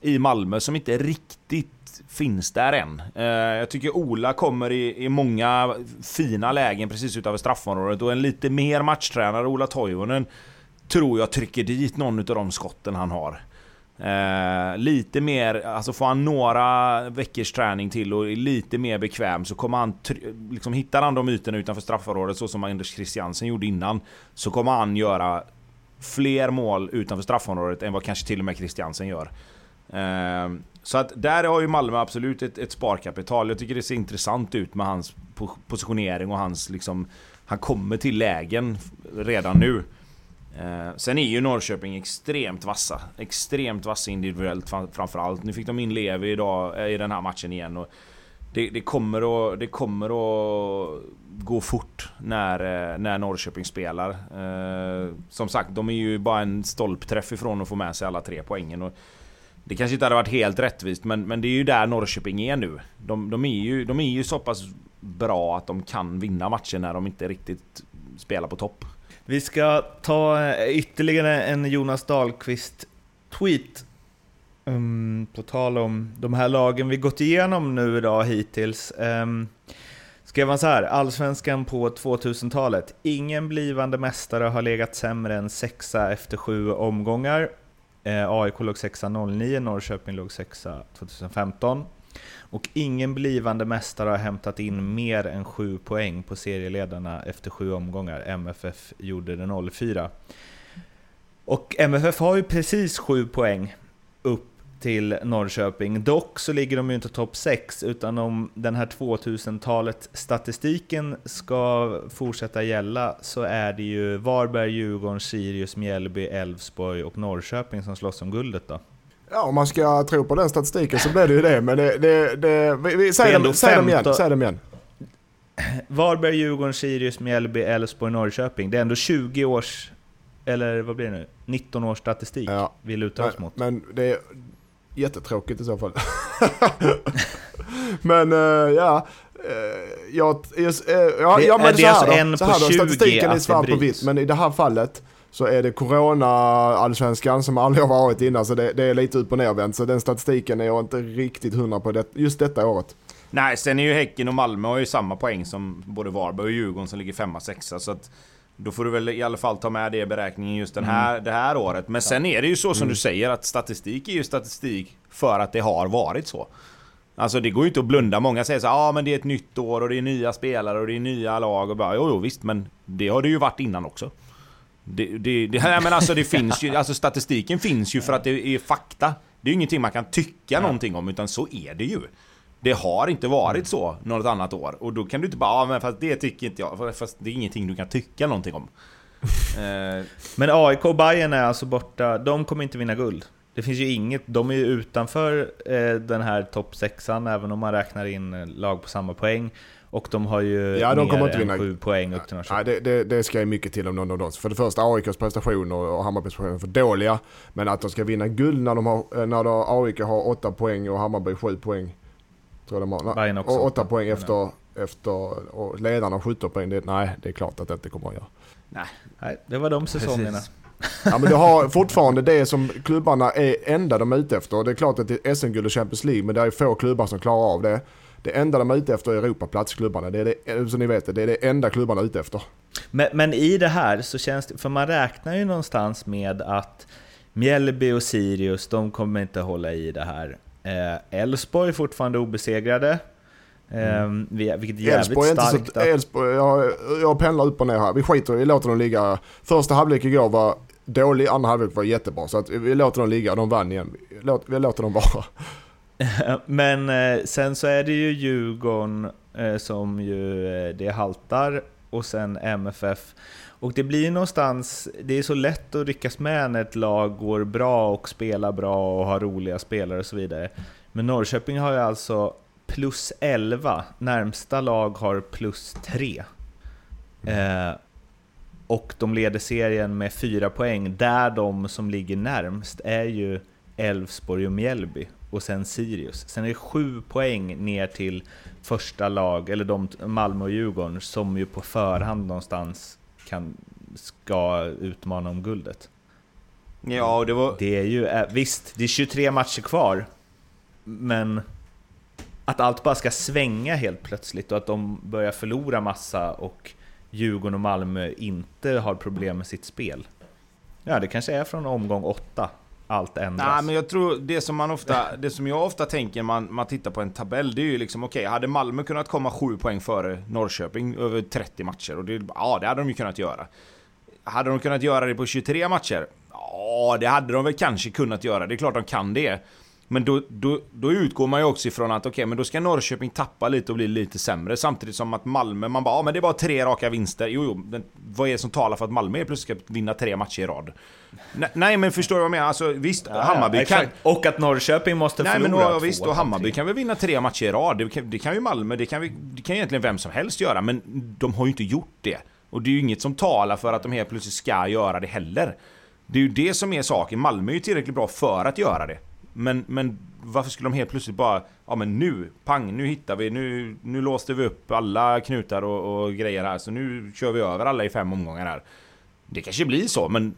i Malmö som inte riktigt finns där än. Eh, jag tycker Ola kommer i, i många fina lägen precis utanför straffområdet och en lite mer matchtränare, Ola Toivonen, tror jag trycker dit någon av de skotten han har. Eh, lite mer, alltså får han några veckors träning till och är lite mer bekväm så kommer han, liksom hittar han de ytorna utanför straffområdet så som Anders Christiansen gjorde innan Så kommer han göra fler mål utanför straffområdet än vad kanske till och med Christiansen gör. Eh, så att där har ju Malmö absolut ett, ett sparkapital. Jag tycker det ser intressant ut med hans positionering och hans liksom... Han kommer till lägen redan nu. Eh, sen är ju Norrköping extremt vassa. Extremt vassa individuellt framförallt. Nu fick de in Levi idag eh, i den här matchen igen. Och det, det, kommer att, det kommer att gå fort när, eh, när Norrköping spelar. Eh, som sagt, de är ju bara en stolpträff ifrån att få med sig alla tre poängen. Och det kanske inte hade varit helt rättvist, men, men det är ju där Norrköping är nu. De, de, är ju, de är ju så pass bra att de kan vinna matcher när de inte riktigt spelar på topp. Vi ska ta eh, ytterligare en Jonas Dahlqvist-tweet. Um, på tal om de här lagen vi gått igenom nu idag hittills. Um, skrev han så här, Allsvenskan på 2000-talet. Ingen blivande mästare har legat sämre än sexa efter sju omgångar. Eh, AIK låg sexa 09, Norrköping låg sexa 2015. Och ingen blivande mästare har hämtat in mer än 7 poäng på serieledarna efter sju omgångar. MFF gjorde det 04. Och MFF har ju precis 7 poäng upp till Norrköping. Dock så ligger de ju inte topp 6, utan om den här 2000-talet statistiken ska fortsätta gälla så är det ju Varberg, Djurgården, Sirius, Mjällby, Elfsborg och Norrköping som slåss om guldet då. Ja, om man ska tro på den statistiken så blir det ju det. Men det... det, det vi, vi, säg, dem, säg dem igen. Säg dem igen. Varberg, Djurgården, Sirius, Mjällby, Elfsborg, Norrköping. Det är ändå 20 års... Eller vad blir det nu? 19 års statistik ja. vi lutar oss mot. Men det är jättetråkigt i så fall. men uh, ja... Uh, jag, uh, ja, det, ja, men är så här då, en så här då, statistiken är svart på vitt, men i det här fallet så är det corona-allsvenskan som aldrig har varit innan så det, det är lite upp och nervänt. Så den statistiken är jag inte riktigt hundra på det, just detta året. Nej, sen är ju Häcken och Malmö har ju samma poäng som både Varberg och Djurgården som ligger femma, sexa. Så att då får du väl i alla fall ta med det i beräkningen just den här, mm. det här året. Men sen är det ju så som mm. du säger att statistik är ju statistik för att det har varit så. Alltså det går ju inte att blunda. Många säger så ja ah, men det är ett nytt år och det är nya spelare och det är nya lag och bara jo, jo visst men det har det ju varit innan också. Det, det, det, men alltså det finns ju, alltså statistiken finns ju för att det är fakta. Det är ju ingenting man kan tycka någonting om, utan så är det ju. Det har inte varit så något annat år. Och då kan du inte bara, ja men fast det tycker inte jag. Fast det är ingenting du kan tycka någonting om. Eh. Men AIK och Bayern är alltså borta, de kommer inte vinna guld. Det finns ju inget, de är ju utanför eh, den här topp sexan, även om man räknar in eh, lag på samma poäng. Och de har ju ja, de mer än vinna. sju poäng upp till Nej, det, det, det ska ju mycket till om någon av dem. För det första, AIKs prestationer och Hammarbys prestationer är för dåliga. Men att de ska vinna guld när, de har, eh, när AIK har åtta poäng och Hammarby sju poäng. Tror de har. Bayern också. Och åtta poäng efter, efter och ledarna har 17 poäng. Det, nej, det är klart att det inte kommer att göra. Nej, nej det var de säsongerna. Precis. Ja men du har fortfarande det som klubbarna är enda de är ute efter. Det är klart att det är SM-guld och Champions League men det är få klubbar som klarar av det. Det enda de är ute efter är Europaplats, klubbarna. Det är det, som ni vet, det är det enda klubbarna är ute efter. Men, men, i det här så känns det, för man räknar ju någonstans med att Mjällby och Sirius, de kommer inte hålla i det här. Eh, Elfsborg är fortfarande obesegrade. Mm. vilket är jävligt Älvsborg är starkt. Så, Älvsborg, jag, jag pendlar upp och ner här. Vi skiter vi låter dem ligga. Första halvlek igår var dålig, andra halvlek var jättebra. Så att vi låter dem ligga, de vann igen. vi låter dem vara. Men eh, sen så är det ju Djurgården eh, som ju eh, det haltar och sen MFF. Och det blir någonstans, det är så lätt att ryckas med när ett lag går bra och spelar bra och har roliga spelare och så vidare. Men Norrköping har ju alltså plus 11, närmsta lag har plus 3. Eh, och de leder serien med 4 poäng, där de som ligger närmst är ju Elfsborg och Mjällby och sen Sirius. Sen är det sju poäng ner till första lag, eller de, Malmö och Djurgården, som ju på förhand någonstans kan, ska utmana om guldet. Ja, det var... Det är ju, eh, visst, det är 23 matcher kvar, men att allt bara ska svänga helt plötsligt och att de börjar förlora massa och Djurgården och Malmö inte har problem med sitt spel. Ja, det kanske är från omgång åtta allt ändras. Nej, men jag tror det som, man ofta, det som jag ofta tänker när man, man tittar på en tabell, det är ju liksom okej, okay, hade Malmö kunnat komma sju poäng före Norrköping över 30 matcher? Och det, ja, det hade de ju kunnat göra. Hade de kunnat göra det på 23 matcher? Ja, det hade de väl kanske kunnat göra. Det är klart de kan det. Men då, då, då utgår man ju också ifrån att okej, okay, men då ska Norrköping tappa lite och bli lite sämre. Samtidigt som att Malmö, man bara ja, men det är bara tre raka vinster. Jo, jo, men vad är det som talar för att Malmö plötsligt ska vinna tre matcher i rad? Nej, nej men förstår du vad jag menar? Alltså visst, ja, Hammarby ja, kan... Och att Norrköping måste nej, förlora men, och, Visst, och Hammarby kan väl vinna tre matcher i rad. Det kan, det kan ju Malmö, det kan, vi, det kan egentligen vem som helst göra. Men de har ju inte gjort det. Och det är ju inget som talar för att de helt plötsligt ska göra det heller. Det är ju det som är saken. Malmö är ju tillräckligt bra för att göra det. Men, men varför skulle de helt plötsligt bara, ja men nu, pang, nu hittar vi, nu, nu låste vi upp alla knutar och, och grejer här, så nu kör vi över alla i fem omgångar här. Det kanske blir så, men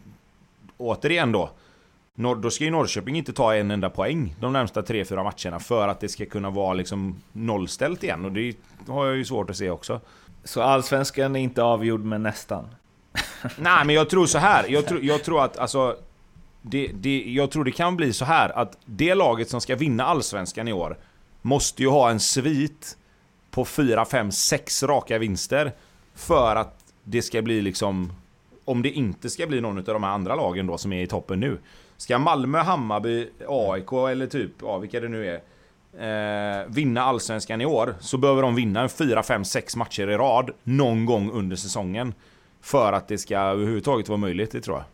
återigen då. Norr, då ska ju Norrköping inte ta en enda poäng de närmsta 3-4 matcherna för att det ska kunna vara liksom nollställt igen. Och det har jag ju svårt att se också. Så allsvenskan är inte avgjord med nästan? Nej, men jag tror så här. Jag tror, jag tror att alltså... Det, det, jag tror det kan bli så här att det laget som ska vinna Allsvenskan i år måste ju ha en svit på 4, 5, 6 raka vinster för att det ska bli liksom... Om det inte ska bli någon av de här andra lagen då som är i toppen nu. Ska Malmö, Hammarby, AIK eller typ, ja vilka det nu är eh, vinna Allsvenskan i år så behöver de vinna 4, 5, 6 matcher i rad någon gång under säsongen. För att det ska överhuvudtaget vara möjligt, det tror jag.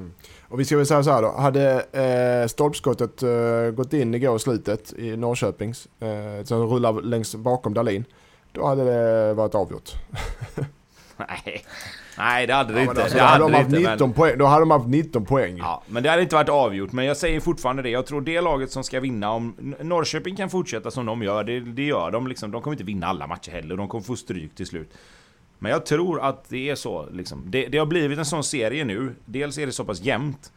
Mm. Och vi ska väl säga så här då. Hade eh, stolpskottet eh, gått in igår i slutet i Norrköpings, eh, som rullar längs bakom Dalin, då hade det varit avgjort. Nej. Nej det hade det ja, inte. Alltså, det hade de haft 19 men... poäng, då hade de haft 19 poäng. Ja, men det hade inte varit avgjort. Men jag säger fortfarande det. Jag tror det laget som ska vinna, om Norrköping kan fortsätta som de gör, det, det gör de liksom. De kommer inte vinna alla matcher heller. De kommer få stryk till slut. Men jag tror att det är så. Liksom. Det, det har blivit en sån serie nu. Dels är det så pass jämnt.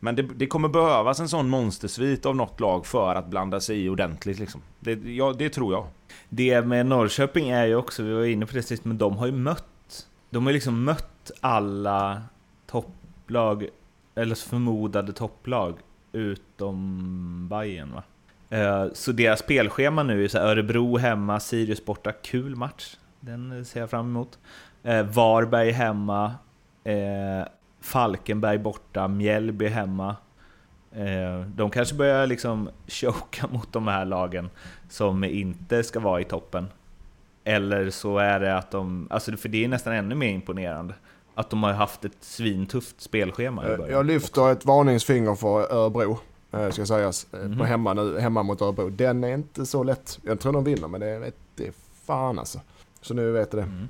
Men det, det, kommer behövas en sån monstersvit av något lag för att blanda sig i ordentligt. Liksom. Det, ja, det tror jag. Det med Norrköping är ju också, vi var inne på det sist, men de har ju mött de har liksom mött alla topplag, eller förmodade topplag, utom Bayern va? Eh, så deras spelschema nu är så Örebro hemma, Sirius borta, kul match. Den ser jag fram emot. Eh, Varberg hemma, eh, Falkenberg borta, Mjällby hemma. De kanske börjar liksom choka mot de här lagen som inte ska vara i toppen. Eller så är det att de, alltså för det är nästan ännu mer imponerande, att de har haft ett svintufft spelschema i början. Jag lyfter också. ett varningsfinger för Örebro, eh, ska sägas, mm -hmm. på mhm. hemma, nu, hemma mot Örebro. Den är inte så lätt. Jag tror de vinner, men det är, det är fan alltså. Så nu vet du det. Mm.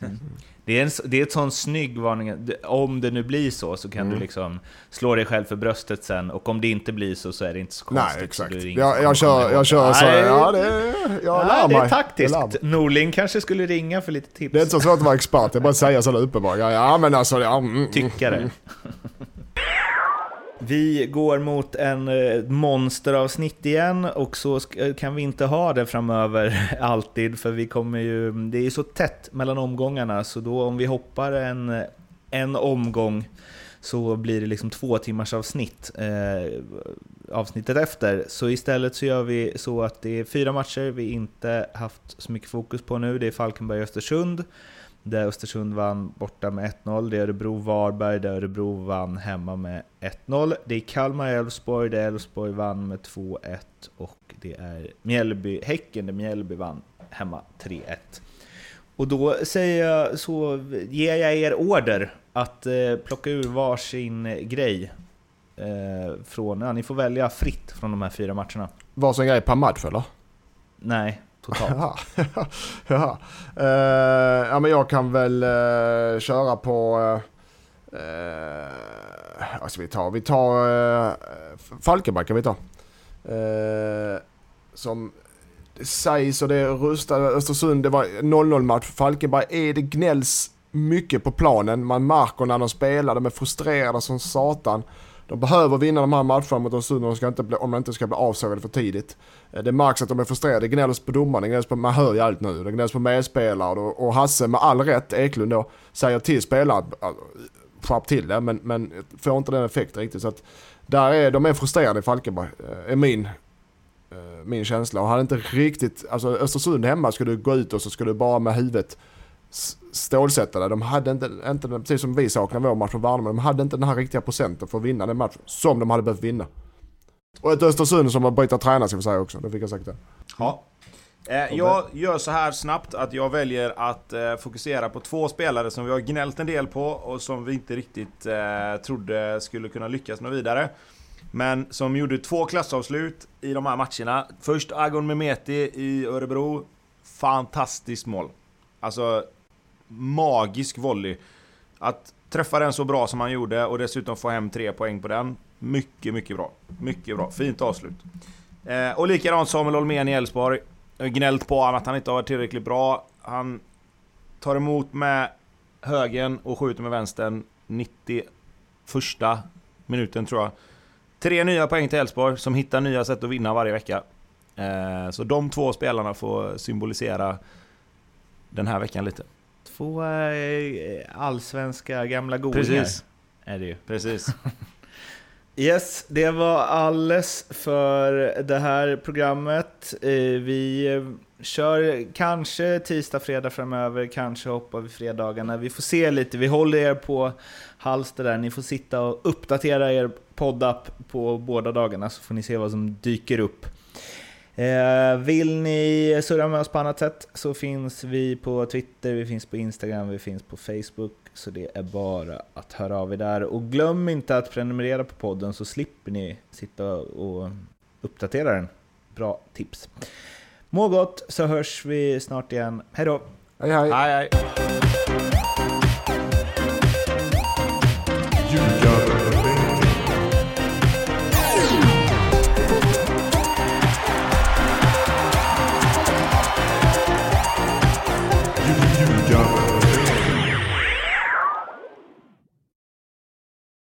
Mm. Det är, en, det är ett sån snygg varning. Om det nu blir så, så kan mm. du liksom slå dig själv för bröstet sen. Och om det inte blir så, så är det inte så konstigt. Nej, exakt. Jag, jag, kör, jag kör så. Nej, ja, det, jag mig. Det är taktiskt. Norling kanske skulle ringa för lite tips. Det är inte så svårt att vara expert. Det är bara att säga sådär uppenbart. Ja, ja, men alltså... Ja, mm, mm Tyckare. Mm. Vi går mot en eh, monsteravsnitt igen och så eh, kan vi inte ha det framöver alltid för vi kommer ju, det är ju så tätt mellan omgångarna så då om vi hoppar en, en omgång så blir det liksom två timmars avsnitt eh, avsnittet efter. Så istället så gör vi så att det är fyra matcher vi inte haft så mycket fokus på nu. Det är Falkenberg och Östersund där Östersund vann borta med 1-0. Det är Örebro-Varberg där Örebro vann hemma med 1-0. Det är Kalmar-Elfsborg där Elfsborg vann med 2-1 och det är Mjällby-Häcken där Mjällby vann hemma 3-1. Och då säger jag så, ger jag er order att eh, plocka ur varsin grej. Eh, från, ja, ni får välja fritt från de här fyra matcherna. Varsin grej per match eller? Nej, totalt. ja, uh, ja, men jag kan väl uh, köra på... Uh, vad ska vi ta? Vi tar uh, Falkenberg kan vi ta. Uh, som det sägs och det rustade Östersund, det var 0-0 match. Falkenberg är det gnälls mycket på planen. Man märker när de spelar, de är frustrerade som satan. De behöver vinna de här matcherna mot Östersund om, om de inte ska bli avsågade för tidigt. Eh, det märks att de är frustrerade. Det gnälls på domaren, det gnälls på, man hör ju allt nu. Det gnälls på medspelare och, och Hasse med all rätt, Eklund då, säger till spelare alltså, skärp till det men, men får inte den effekten riktigt. Så att där är, de är frustrerade i Falkenberg, eh, är min, eh, min känsla. Och hade inte riktigt, alltså Östersund hemma skulle gå ut och så skulle du bara med huvudet stålsättade. De hade inte, inte, precis som vi saknar vår match mot Värnamo, de hade inte den här riktiga procenten för att vinna den matchen. Som de hade behövt vinna. Och ett Östersund som har bytt tränare ska vi säga också, det fick jag sagt det. Ja. Eh, jag gör så här snabbt att jag väljer att eh, fokusera på två spelare som vi har gnällt en del på och som vi inte riktigt eh, trodde skulle kunna lyckas med vidare. Men som gjorde två klassavslut i de här matcherna. Först Agon Mehmeti i Örebro. Fantastiskt mål. Alltså magisk volley. Att träffa den så bra som han gjorde och dessutom få hem tre poäng på den. Mycket, mycket bra. Mycket bra. Fint avslut. Eh, och likadant Samuel Holmén i Elfsborg. Gnällt på honom att han inte har varit tillräckligt bra. Han tar emot med högen och skjuter med vänstern 91 minuten tror jag. Tre nya poäng till Elfsborg som hittar nya sätt att vinna varje vecka. Eh, så de två spelarna får symbolisera den här veckan lite. Två eh, allsvenska gamla godingar. Precis. Är det ju. Precis. yes, det var alles för det här programmet. Eh, vi kör kanske tisdag, fredag framöver, kanske hoppar vi fredagarna. Vi får se lite, vi håller er på halster där. Ni får sitta och uppdatera er poddapp på båda dagarna så får ni se vad som dyker upp. Eh, vill ni surra med oss på annat sätt så finns vi på Twitter, vi finns på Instagram, vi finns på Facebook. Så det är bara att höra av er där. Och glöm inte att prenumerera på podden så slipper ni sitta och uppdatera den. Bra tips. Må gott så hörs vi snart igen. Hej då! Hej hej! hej, hej.